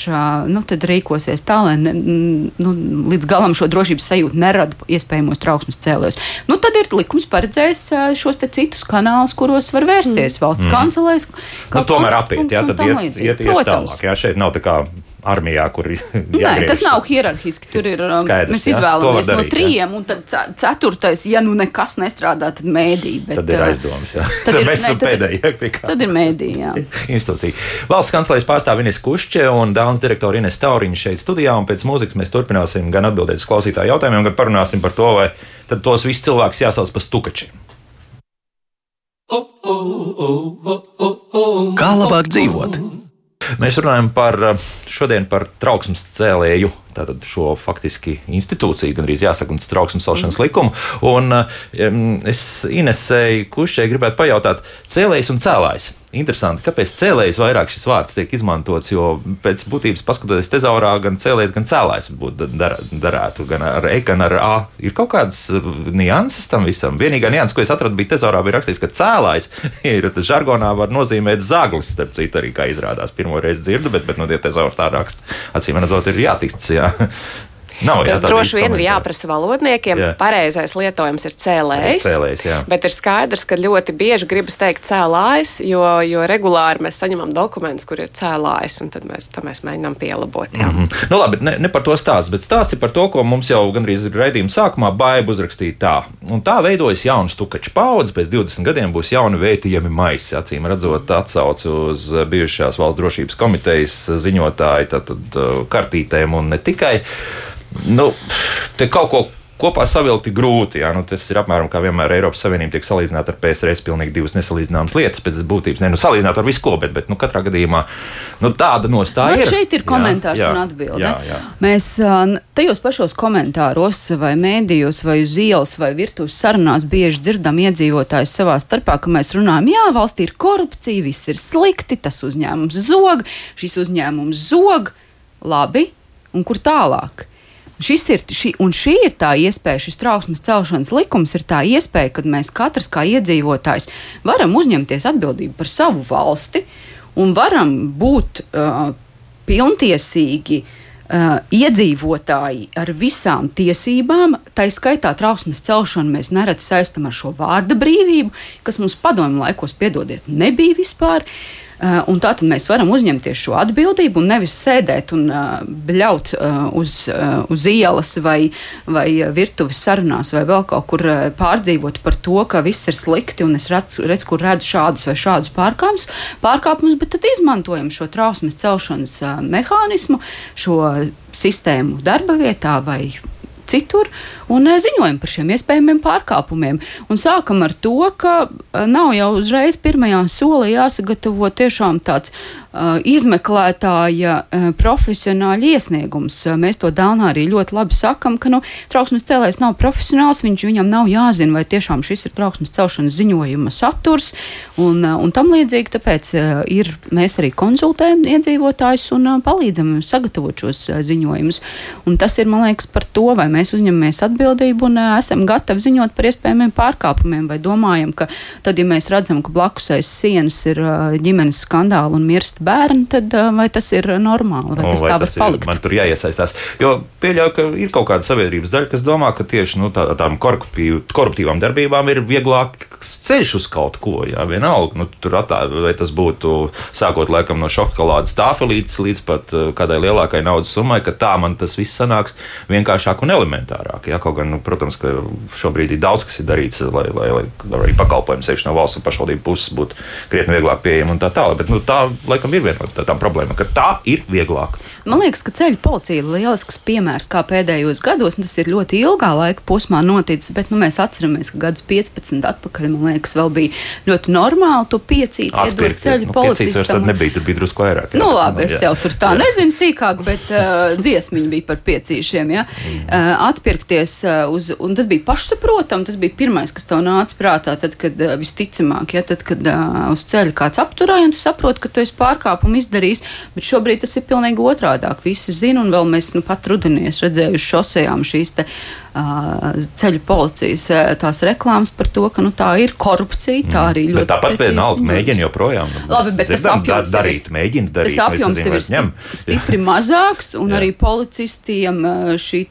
nu, tad rīkosies tā, lai, ne, nu, līdz galam šo drošības sajūtu nerada iespējamos trauksmes cēlējus. Nu, tad ir likums paredzējis šos citus kanālus, kuros var vērsties mm. valsts mm. kancelēs. Nu, tomēr apiet, jā, tad iet, iet, iet tālāk. Jā, šeit nav tā kā armijā, kur ir. Nē, tas nav hierarhiski. Tur ir um, Skaidrs, mēs izvēlamies darīt, no trījiem, jā. un tad ceturtais, ja nu nekas nestrādā, tad mēdī. Bet, tad ir uh, aizdomas. Jā. Tad, ir, mēs esam pēdējie pie kā. Tad ir mēdī. Jā. Institūcija. Valsts kanclējas pārstāv Ines Kušķe un Dānas direktora Ines Tauriņa šeit studijā, un pēc mūzikas mēs turpināsim gan atbildēt uz klausītāju jautājumiem, gan parunāsim par to, vai tad tos visus cilvēkus jāsauc par stukačiem. Kā labāk dzīvot? Mēs runājam par šodien par trauksmes cēlēju tātad šo faktiski institūciju, gan arī jāsaka, un trauksmes celšanas likumu. Un um, es Inesēju Kušķai gribētu pajautāt, cēlējs un cēlājs. Interesanti, kāpēc cēlējs vairāk šis vārds tiek izmantots, jo pēc būtības paskatoties tezaurā, gan cēlējs, gan cēlājs būtu dar, darētu, gan ar E, gan ar A. Ir kaut kādas uh, nianses tam visam. Vienīgā nianses, ko es atradu, bija tezaurā, bija rakstīts, ka cēlājs ir žargonā var nozīmēt zaglis, starp citu arī, kā izrādās, pirmo reizi dzirdu, bet, bet no nu, tie tezaurā tā raksta. Acīm redzot, ir jātiks, jā. Nav, Tas jā, droši vien ir jāprasa valodniekiem. Jā. Pareizais lietojums ir cēlējs. cēlējs jā. bet ir skaidrs, ka ļoti bieži gribas teikt cēlājs, jo, jo regulāri mēs saņemam dokumentus, kur ir cēlājs, un tad mēs, tad mēs mēģinām pielabot. Jā. Mm -hmm. nu, labi, ne, ne par to stāst, bet stāsts ir par to, ko mums jau gandrīz raidījuma sākumā baiba uzrakstīja tā. Un tā veidojas jauna stukaču paudze, pēc 20 gadiem būs jauni vētījami maisi, acīm redzot atsauci uz bijušās valsts drošības komitejas ziņotāju tātad, kartītēm un ne tikai. Nu, te kaut ko kopā savilkt ir grūti. Jā, nu, tas ir apmēram kā vienmēr Eiropas Savienība tiek salīdzināta ar PSRS. Pilnīgi divas nesalīdzināmas lietas pēc būtības. Ne nu, salīdzināt ar visu ko, bet, bet nu, katrā gadījumā nu, tāda nostāja ir. Šeit ir komentārs jā, jā, un atbilde. Jā, jā. Mēs tajos pašos komentāros, vai mēdījos, vai uz ielas, vai virtuves sarunās bieži dzirdam iedzīvotājus savā starpā, ka mēs runājam, jā, valstī ir korupcija, viss ir slikti, tas uzņēmums zog, šis uzņēmums zog. Labi, un kur tālāk? Šis ir, šī, un šī ir tā iespēja, šis trauksmes celšanas likums ir tā iespēja, kad mēs katrs kā iedzīvotājs varam uzņemties atbildību par savu valsti un varam būt uh, pilntiesīgi uh, iedzīvotāji ar visām tiesībām. Tā skaitā trauksmes celšanu mēs neredz saistam ar šo vārda brīvību, kas mums padomju laikos, piedodiet, nebija vispār. Uh, un tā tad mēs varam uzņemties šo atbildību un nevis sēdēt un uh, bļaut uh, uz, uz ielas vai, vai virtuves sarunās vai vēl kaut kur pārdzīvot par to, ka viss ir slikti un es redzu, redz, kur redzu šādus vai šādus pārkāpumus, pārkāpumus, bet tad izmantojam šo trausmas celšanas mehānismu, šo sistēmu darba vietā vai citur un eh, ziņojam par šiem iespējamiem pārkāpumiem. Un sākam ar to, ka eh, nav jau uzreiz pirmajā solī jāsagatavo tiešām tāds izmeklētāja uh, profesionāļa iesniegums. Uh, mēs to Dānā arī ļoti labi sakam, ka nu, trauksmes cēlējs nav profesionāls, viņš viņam nav jāzina, vai tiešām šis ir trauksmes celšanas ziņojuma saturs un, un tam līdzīgi. Tāpēc ir, mēs arī konsultējam iedzīvotājus un palīdzam sagatavot šos ziņojumus. Un tas ir, man liekas, par to, vai mēs uzņemamies atbildību un esam gatavi ziņot par iespējamiem pārkāpumiem, vai domājam, ka tad, ja mēs redzam, ka blakus aiz sienas ir ģimenes skandāli un mirst bērni, tad vai tas ir normāli, vai tas o, vai tā var palikt? Man tur jāiesaistās, jo pieļauju, ka ir kaut kāda sabiedrības daļa, kas domā, ka tieši nu, tā, tām koruptīvām darbībām ir vieglāks ceļš uz kaut ko. Jā, vienalga, nu, tur attā, vai tas būtu sākot laikam no šokolādes tāfelītes līdz pat kādai lielākai naudas summai, ka tā man tas viss sanāks vienkāršāk un elementārāk. Jā, kaut gan, nu, protams, ka šobrīd ir daudz kas ir darīts, lai, lai, lai arī pakalpojums sevišķi no valsts un pašvaldību puses būtu krietni vieglāk pieejama un tā tālāk. Bet nu, tā, laikam, ir viena no tādām problēmām, ka tā ir vieglāk. Man liekas, ka ceļu policija ir lielisks piemērs, kā pēdējos gados, un tas ir ļoti ilgā laika posmā noticis, bet nu, mēs atceramies, ka gadus 15 atpakaļ, man liekas, vēl bija ļoti normāli to piecīt, iedot ceļu nu, policistam. Tad nebija, tur bija drusku vairāk. Jā, nu, labi, es jau tur tā jā. nezinu sīkāk, bet uh, dziesmiņi bija par piecīšiem, ja? Mm. Uh, atpirkties uh, uz, un tas bija pašsaprotam, tas bija pirmais, kas tev nāca prātā, tad, kad uh, visticamāk, ja, tad, kad uh, uz ceļa kāds apturēja, un tu saproti, ka tu esi pārkāpumu izdarījis, bet šobrīd tas ir pilnīgi otrādi savādāk. Visi zina, un vēl mēs nu, pat rudenī redzējuši šosejām šīs te, uh, ceļu policijas tās reklāmas par to, ka nu, tā ir korupcija. Tā arī ļoti. Bet tāpat vienalga mēģina joprojām. Labi, bet tas apjoms darīt, mēģina darīt. Tas apjoms ir ņem. stipri mazāks, un arī policistiem šī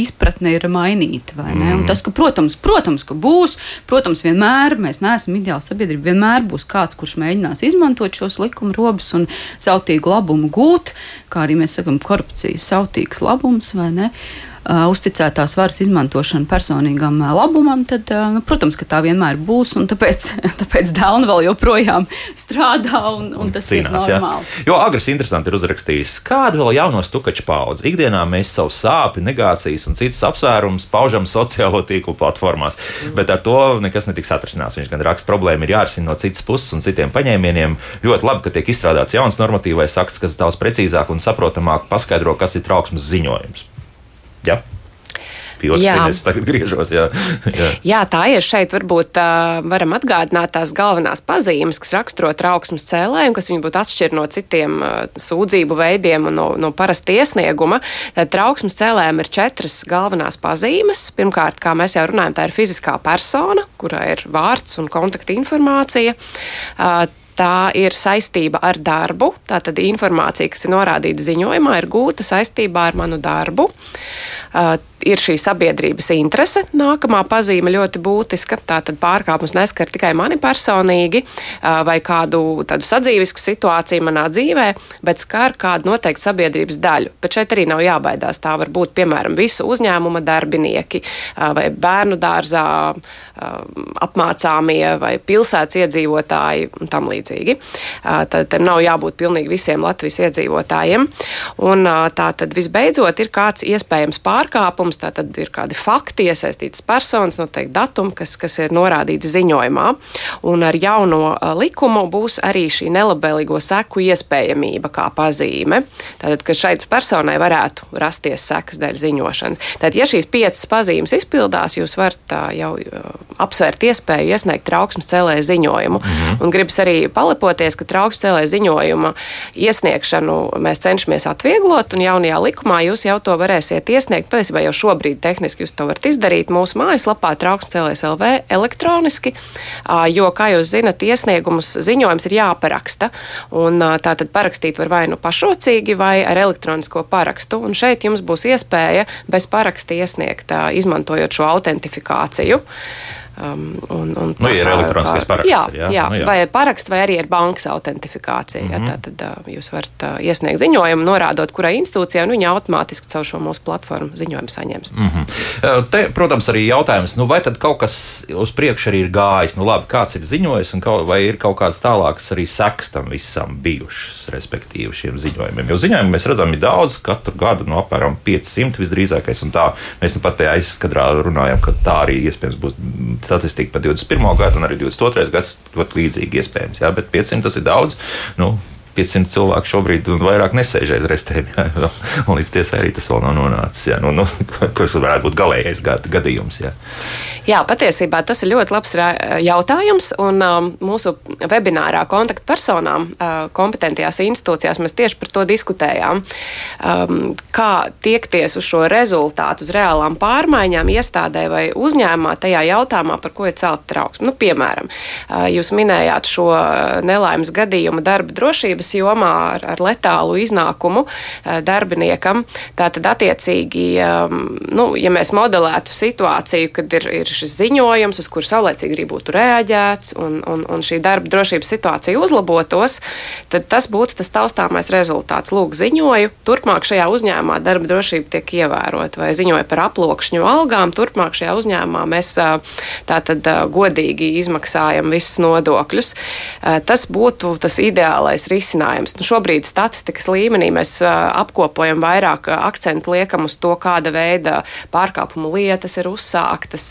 izpratne ir mainīta. Mm. Tas, ka, protams, protams, ka būs, protams, vienmēr mēs neesam ideāla sabiedrība, vienmēr būs kāds, kurš mēģinās izmantot šos likuma robus un sautīgu labumu gūt, kā arī mēs sakām, korupcijas sautīgs labums vai ne. Uh, uzticētās varas izmantošanu personīgam labumam, tad, nu, protams, ka tā vienmēr būs. Tāpēc, tāpēc Dēlna vēl joprojām strādā un, un tas Cīnās, ir normāli. Jā. Jo Agris interesanti ir uzrakstījis, kādu vēl jauno stukaču paudzi. Ikdienā mēs savu sāpju, negācijas un citas apsvērumus paužam sociālo tīklu platformās, mm. bet ar to nekas netiks atrisināts. Viņš gan raksta, problēma ir jārisina no citas puses un citiem paņēmieniem. Ļoti labi, ka tiek izstrādāts jauns normatīvais akts, kas daudz precīzāk un saprotamāk paskaidro, kas ir trauksmes ziņojums. Ja? Pilots tagad griežos. Jā. jā. jā, tā ir. Šeit varbūt uh, varam atgādināt tās galvenās pazīmes, kas raksturo trauksmes cēlēju, kas viņu būtu atšķir no citiem uh, sūdzību veidiem un no, no parasta iesnieguma. Tad trauksmes cēlējiem ir četras galvenās pazīmes. Pirmkārt, kā mēs jau runājam, tā ir fiziskā persona, kurai ir vārds un kontakta informācija. Uh, tā ir saistība ar darbu. Tātad informācija, kas ir norādīta ziņojumā, ir gūta saistībā ar manu darbu. Uh, ir šī sabiedrības interese. Nākamā pazīme ļoti būtiska. Tātad pārkāpums neskar tikai mani personīgi vai kādu tādu sadzīvisku situāciju manā dzīvē, bet skar kādu noteiktu sabiedrības daļu. Bet šeit arī nav jābaidās. Tā var būt piemēram visu uzņēmuma darbinieki vai bērnu dārzā apmācāmie vai pilsētas iedzīvotāji un tam līdzīgi. Tad tam nav jābūt pilnīgi visiem Latvijas iedzīvotājiem. Un tā tad visbeidzot ir kāds iespējams pārkāpums protams, tā tad ir kādi fakti, iesaistītas personas, noteikti datumi, kas, kas ir norādīti ziņojumā. Un ar jauno likumu būs arī šī nelabvēlīgo seku iespējamība kā pazīme. Tātad, ka šeit personai varētu rasties sekas dēļ ziņošanas. Tātad, ja šīs piecas pazīmes izpildās, jūs varat jau apsvērt iespēju iesniegt trauksmes cēlēju ziņojumu. -hmm. Un gribas arī palepoties, ka trauksmes cēlēju ziņojuma iesniegšanu mēs cenšamies atvieglot, un jaunajā likumā jūs jau to varēsiet iesniegt. Patiesībā jau šobrīd tehniski jūs to varat izdarīt mūsu mājaslapā trauksmes cēlēs LV elektroniski, jo, kā jūs zinat, iesniegumus ziņojums ir jāparaksta. Un tā tad parakstīt var vai nu pašrocīgi, vai ar elektronisko parakstu. Un šeit jums būs iespēja bez paraksta iesniegt, izmantojot šo autentifikāciju. Um, un, un nu, ir elektroniskais paraksts. Jā, jā, jā. Nu, jā. vai paraksts, vai arī ir bankas autentifikācija. Mm -hmm. jā, tad uh, jūs varat uh, iesniegt ziņojumu, norādot, kurai institūcijai, un viņi automātiski caur šo mūsu platformu ziņojumu saņems. Mm -hmm. Te, protams, arī jautājums, nu, vai tad kaut kas uz priekšu arī ir gājis? Nu, labi, kāds ir ziņojis, un kaut, vai ir kaut kādas tālākas arī sekas tam visam bijušas, respektīvi šiem ziņojumiem? Jo ziņojumu mēs redzam, ir daudz, katru gadu no apmēram 500 visdrīzākais, un tā mēs nu pat te aizskadrā runājam, ka tā arī iespējams būs statistika par 21. gadu un arī 22. gads ļoti līdzīgi iespējams. Jā, bet 500 tas ir daudz. Nu, 500 cilvēku šobrīd vairāk nesēž aiz restēm. Jā, un līdz tiesai arī tas vēl nav nonācis. Jā, nu, nu, kas varētu būt galīgais gadījums. Jā. Jā, patiesībā tas ir ļoti labs jautājums. Un um, mūsu webinārā kontaktpersonām uh, kompetentajās institūcijās mēs tieši par to diskutējām. Um, kā tiekties uz šo rezultātu, uz reālām pārmaiņām iestādē vai uzņēmumā tajā jautājumā, par ko ir celta trauksme. Nu, piemēram, uh, jūs minējāt šo nelaimes gadījumu darba drošības jomā ar, ar letālu iznākumu uh, darbiniekam. Tātad, attiecīgi, um, nu, ja mēs modelētu situāciju, kad ir, ir šis ziņojums, uz kuru saulēcīgi arī būtu reaģēts, un, un, un šī darba drošības situācija uzlabotos, tad tas būtu tas taustāmais rezultāts. Lūk, ziņoju, turpmāk šajā uzņēmumā darba drošība tiek ievērota, vai ziņoju par aploksņu algām, turpmāk šajā uzņēmumā mēs tātad godīgi izmaksājam visus nodokļus. Tas būtu tas ideālais risinājums. Nu, šobrīd statistikas līmenī mēs apkopojam vairāk akcentu liekam uz to, kāda veida pārkāpumu lietas ir uzsāktas,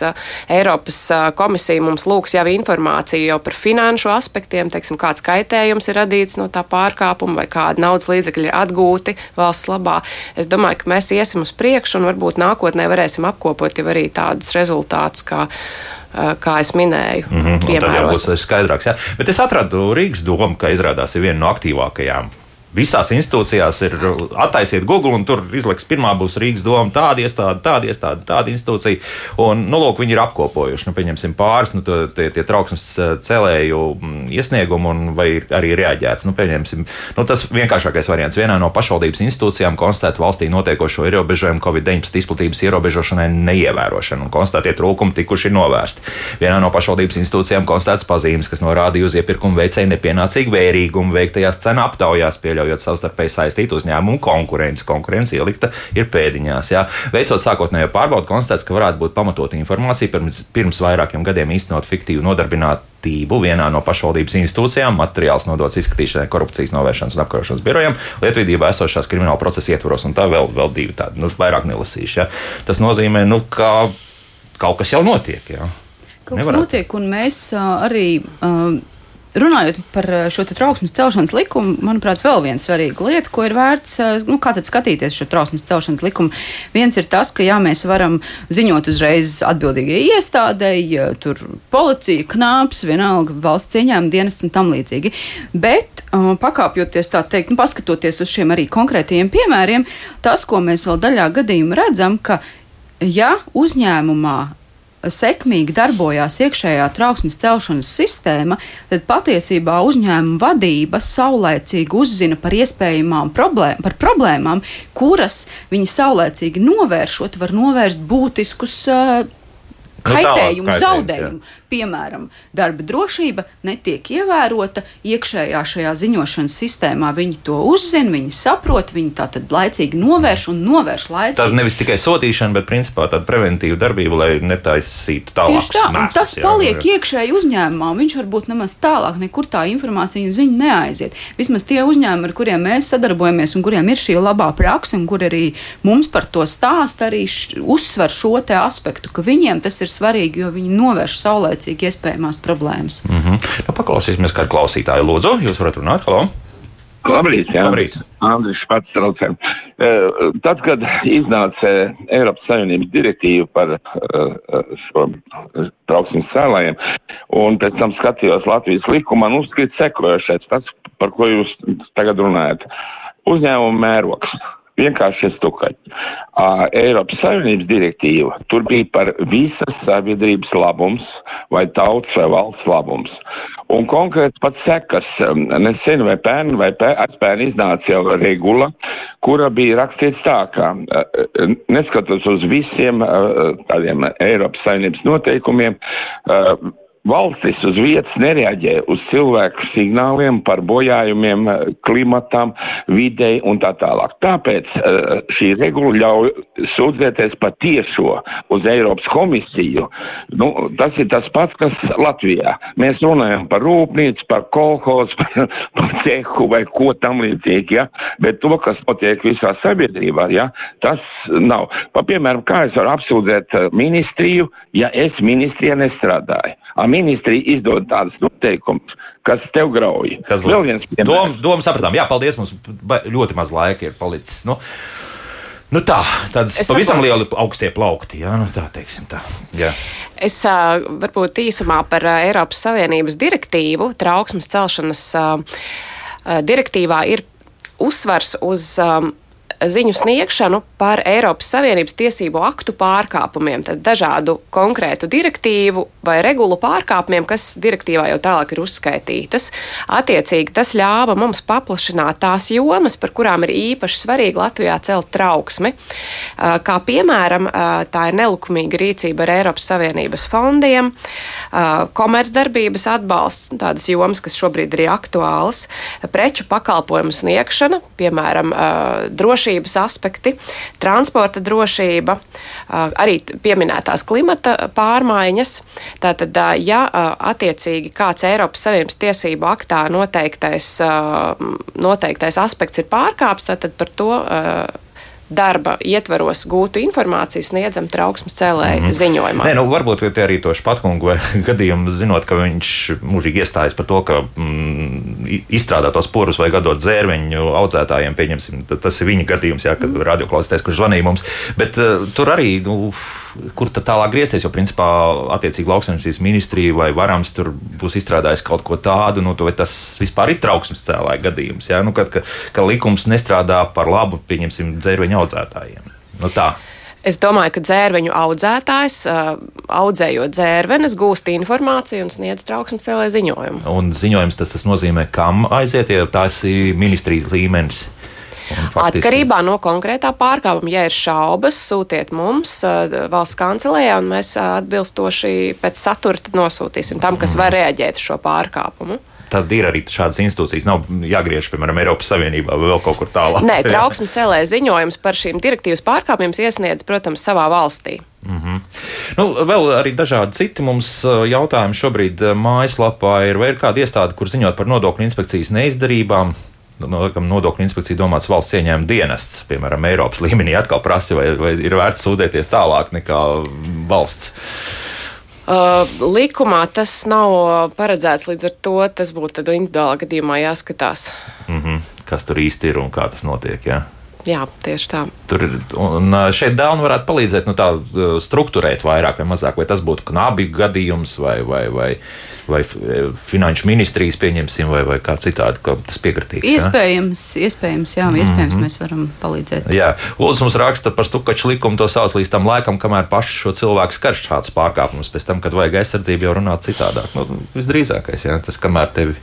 Eiropas komisija mums lūgs jau informāciju jau par finanšu aspektiem, teiksim, kāds kaitējums ir radīts no tā pārkāpuma vai kāda naudas līdzekļi ir atgūti valsts labā. Es domāju, ka mēs iesim uz priekšu un varbūt nākotnē varēsim apkopot jau arī tādus rezultātus, kā kā es minēju. Mm -hmm. Tas būs skaidrāks. Jā. Bet es atradu Rīgas domu, ka izrādās ir viena no aktīvākajām visās institūcijās ir attaisiet Google, un tur izliks, pirmā būs Rīgas doma, tāda iestāde, tāda iestāde, tāda institūcija. Un, nu, lūk, viņi ir apkopojuši, nu, pieņemsim, pāris nu, tie, tie trauksmes eh, celēju mm, iesniegumu, un vai ir arī reaģēts. Nu, pieņemsim, nu, tas vienkāršākais variants. Vienā no pašvaldības institūcijām konstatēt valstī notiekošo ierobežojumu COVID-19 izplatības ierobežošanai neievērošanu, un konstatētie trūkumi tikuši novērsti. Vienā no pašvaldības institūcijām konstatēts pazīmes, kas norādīja uz iepirkumu veicēju nepienācīgu vērīgumu veiktajās cenu aptaujās, pieļaujot pieļaujot savstarpēji saistītu uzņēmumu konkurenci. Konkurence ielikta ir pēdiņās. Jā. Veicot sākotnējo pārbaudu, konstatēts, ka varētu būt pamatota informācija pirms, pirms vairākiem gadiem īstenot fiktīvu nodarbinātību vienā no pašvaldības institūcijām. Materiāls nodots izskatīšanai korupcijas novēršanas un apkarošanas birojam, lietvedībā esošās krimināla procesa ietvaros, un tā vēl, vēl divi tādi, nu, vairāk nelasīšu. Ja. Tas nozīmē, nu, ka kaut kas jau notiek. Ja. Kaut kas Nevarētu. notiek, un mēs arī. Uh, Runājot par eh, šo trauksmes celšanas likumu, manuprāt, vēl viena svarīga lieta, ko ir vērts eh, nu, skatīties šo trauksmes celšanas likumu. Viens ir tas, ka jā, mēs varam ziņot uzreiz atbildīgajai iestādēji, tur policija, knāps, vienalga valsts cieņām dienas un tam līdzīgi. Bet uh, pakāpjoties tā teikt, nu, paskatoties uz šiem arī konkrētajiem piemēriem, tas, ko mēs vēl daļā gadījumā redzam, ka ja uzņēmumā sekmīgi darbojās iekšējā trauksmes celšanas sistēma, tad patiesībā uzņēmuma vadība saulēcīgi uzzina par iespējamām problēm, par problēmām, kuras viņi saulēcīgi novēršot, var novērst būtiskus uh, kaitējumu, nu, zaudējumu. Jā piemēram, darba drošība netiek ievērota iekšējā šajā ziņošanas sistēmā. Viņi to uzzina, viņi saprot, viņi tā tad laicīgi novērš un novērš laicīgi. Tā nevis tikai sodīšana, bet principā tāda preventīva darbība, lai netaisītu tālāk. Tieši tā, mēsas, tas jā, paliek jā. iekšēji uzņēmumā, un viņš varbūt nemaz tālāk nekur tā informācija un ziņa neaiziet. Vismaz tie uzņēmumi, ar kuriem mēs sadarbojamies un kuriem ir šī labā praksa, un kur arī mums par to stāst, arī š, uzsver šo aspektu, ka viņiem tas ir svarīgi, jo viņi novērš saulēcīgi iespējamās problēmas. Mm -hmm. nu, paklausīsimies, kā klausītāji lūdzu. Jūs varat runāt, halo! Labrīt, jā. Labrīt. Andris pats traucē. Tad, kad iznāca Eiropas Savienības direktīva par šo trauksmes cēlājiem, un pēc tam skatījos Latvijas likumu, man uzskatīt sekojošais, tas, par ko jūs tagad runājat. Uzņēmuma mērogs vienkārši stukaļi. Uh, Eiropas Savienības direktīva tur bija par visas sabiedrības labums vai tautas vai valsts labums. Un konkrēti pat sekas, nesen vai pērn vai pērn iznāca jau regula, kura bija rakstīts tā, ka uh, neskatot uz visiem uh, tādiem Eiropas Savienības noteikumiem, uh, Valstis uz vietas nereaģē uz cilvēku signāliem par bojājumiem klimatam, videi un tā tālāk. Tāpēc eh, šī regula ļauj sūdzēties pa tiešo uz Eiropas komisiju. Nu, tas ir tas pats, kas Latvijā. Mēs runājam par rūpnīcu, par kolhoz, par, par cehu vai ko tam līdzīgi, ja? bet to, kas notiek visā sabiedrībā, ja? tas nav. Pa, piemēram, kā es varu apsūdzēt eh, ministriju, ja es ministrijā nestrādāju? Ministrija izdod tādus noteikumus, kas tev grauj. Tas vēl viens piemērs. Doma, doma sapratām. Jā, paldies. Mums ļoti maz laika ir palicis. Nu, Nu tā, tādas es pavisam varbūt... lieli augstie plaukti, jā, nu tā teiksim tā. Jā. Es uh, varbūt īsumā par uh, Eiropas Savienības direktīvu trauksmes celšanas uh, direktīvā ir uzsvars uz um, ziņu sniegšanu par Eiropas Savienības tiesību aktu pārkāpumiem, tad dažādu konkrētu direktīvu vai regulu pārkāpumiem, kas direktīvā jau tālāk ir uzskaitītas. Attiecīgi tas ļāva mums paplašināt tās jomas, par kurām ir īpaši svarīgi Latvijā celt trauksmi. Kā piemēram, tā ir nelikumīga rīcība ar Eiropas Savienības fondiem, komercdarbības atbalsts, tādas jomas, kas šobrīd ir aktuālas, preču pakalpojumu sniegšana, piemēram, drošība drošības aspekti, transporta drošība, arī pieminētās klimata pārmaiņas. Tātad, ja attiecīgi kāds Eiropas Savienības tiesību aktā noteiktais, noteiktais aspekts ir pārkāpts, tad par to darba ietvaros gūtu informāciju sniedzam trauksmes cēlēju mm -hmm. ziņojumā. Nē, nu, varbūt arī to špatkungu gadījumu, zinot, ka viņš mūžīgi iestājas par to, ka mm, izstrādā tos porus vai gadot zērveņu audzētājiem, pieņemsim, tas ir viņa gadījums, jā, kad mm. radioklausītājs, kurš zvanīja mums, bet uh, tur arī, nu, kur tad tālāk griezties. Jo, principā, attiecīgi lauksaimniecības ministrija vai varams tur būs izstrādājis kaut ko tādu, nu, vai tas vispār ir trauksmes cēlāja gadījums. Ja? Nu, kad, ka, ka likums nestrādā par labu, pieņemsim, dzērveņu audzētājiem. Nu, tā. Es domāju, ka dzērveņu audzētājs, audzējot dzērvenes, gūst informāciju un sniedz trauksmes cēlē ziņojumu. Un ziņojums tas, tas nozīmē, kam aiziet, ja tās ir ministrijas līmenis. Faktiski... Atkarībā no konkrētā pārkāpuma, ja ir šaubas, sūtiet mums valsts kancelējā, un mēs atbilstoši pēc satura nosūtīsim tam, kas var reaģēt uz šo pārkāpumu tad ir arī šādas institūcijas. Nav jāgriež, piemēram, Eiropas Savienībā vai vēl kaut kur tālāk. Nē, trauksmes cēlē ziņojums par šīm direktīvas pārkāpumiem iesniedz, protams, savā valstī. Mm -hmm. nu, vēl arī dažādi citi mums jautājumi šobrīd mājaslapā ir, vai ir kāda iestāde, kur ziņot par nodokļu inspekcijas neizdarībām, nodokļu inspekcija domāts valsts ieņēmuma dienests, piemēram, Eiropas līmenī atkal prasa, vai, vai ir vērts sūdzēties tālāk nekā valsts. Uh, likumā tas nav paredzēts, līdz ar to tas būtu individuālā gadījumā jāskatās. Mm -hmm. Kas tur īsti ir un kā tas notiek? Jā? Jā, tieši tā. Tur un šeit dēlni varētu palīdzēt nu, tā, struktūrēt vairāk vai mazāk, vai tas būtu knabi gadījums vai, vai, vai, vai finanšu ministrijas pieņemsim, vai, vai kā citādi, kā tas piekritīgs. Iespējams, jā? iespējams, jā, iespējams mm -hmm. mēs varam palīdzēt. Jā, Lūdzu, mums raksta par stukaču likumu to sauc līdz tam laikam, kamēr paši šo cilvēku skar šāds pārkāpums. Pēc tam, kad vajag aizsardzību, jau runāt citādāk. Nu, visdrīzākais, jā, tas kamēr tevi,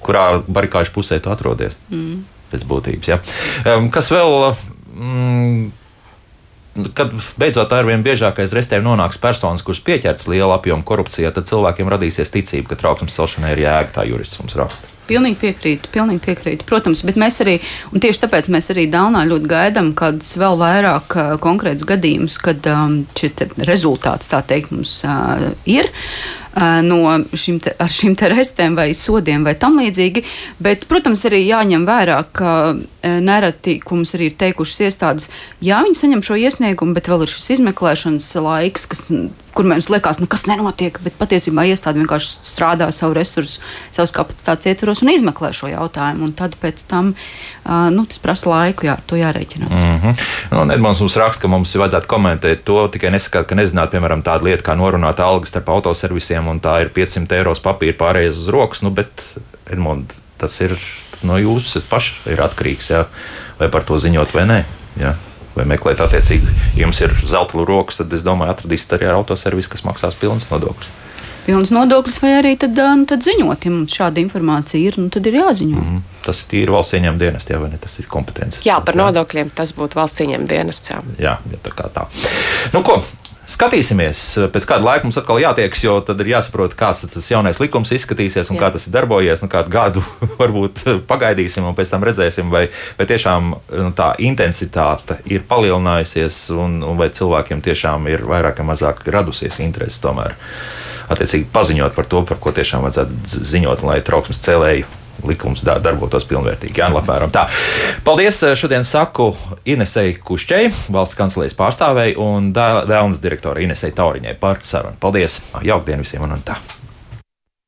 kurā barikāžu pusē tu atrodies. Mm pēc būtības. Ja. Kas vēl? Mm, kad beidzot ar vien biežāk aiz restēm nonāks personas, kuras pieķertas liela apjoma korupcijā, tad cilvēkiem radīsies ticība, ka trauksmes celšanai ir jēga, tā jurists mums raksta. Pilnīgi piekrītu, pilnīgi piekrītu. Protams, bet mēs arī, un tieši tāpēc mēs arī Dānā ļoti gaidām kādus vēl vairāk uh, konkrētus gadījumus, kad um, šis rezultāts, tā teikt, mums uh, ir. Uh, no šim te, ar šīm restēm vai sodiem vai tam līdzīgi. Bet, protams, arī jāņem vērā, ka nereti, ko mums arī ir teikušas iestādes, jā, viņi saņem šo iesniegumu, bet vēl ir šis izmeklēšanas laiks, kas, kur mums liekas, nu, kas nenotiek, bet patiesībā iestāde vienkārši strādā savu resursu, savas kapacitātes ietvaros un izmeklē šo jautājumu. Un tad pēc tam nu, tas prasa laiku, jā, to jārēķinās. Mm -hmm. nu, Edmunds mums raksta, ka mums vajadzētu komentēt to tikai nesakāt, ka nezināt, piemēram, tādu lietu kā norunāta alga starp autoservisiem un tā ir 500 eiro papīra pārējais uz rokas. Nu, bet, Edmund, tas ir no jūsu paša ir atkarīgs, jā, vai par to ziņot vai nē. Jā. Vai meklēt, attiecīgi, ja jums ir zelta rokas, tad es domāju, atradīsiet arī ar autoservisu, kas maksās pilnas nodokļus pilns nodoklis, vai arī tad, nu, tad ziņot, ja mums šāda informācija ir, nu, tad ir jāziņo. Mm, tas ir tīri valsts ieņēmuma dienas, jā, vai ne? Tas ir kompetence. Jā, par nodokļiem tas būtu valsts ieņēmuma dienas. Jā, jā, jā tā kā tā. Nu, ko? Skatīsimies, pēc kāda laika mums atkal jātiekas, jo tad ir jāsaprot, kāds tas jaunais likums izskatīsies un Jā. kā tas ir darbojies. Nu, kādu gadu varbūt pagaidīsim un pēc tam redzēsim, vai, vai tiešām nu, tā intensitāte ir palielinājusies un, un vai cilvēkiem tiešām ir vairāk vai mazāk radusies interese tomēr. Attiecīgi paziņot par to, par ko tiešām vajadzētu ziņot, lai trauksmes cēlēju likums darbotos pilnvērtīgi. Jā, apmēram tā. Paldies! Šodien saku Inesei Kušķei, valsts kancelejas pārstāvei un dēlnes direktorai Inesei Tauriņai par sarunu. Paldies! Jauktdien visiem un tā!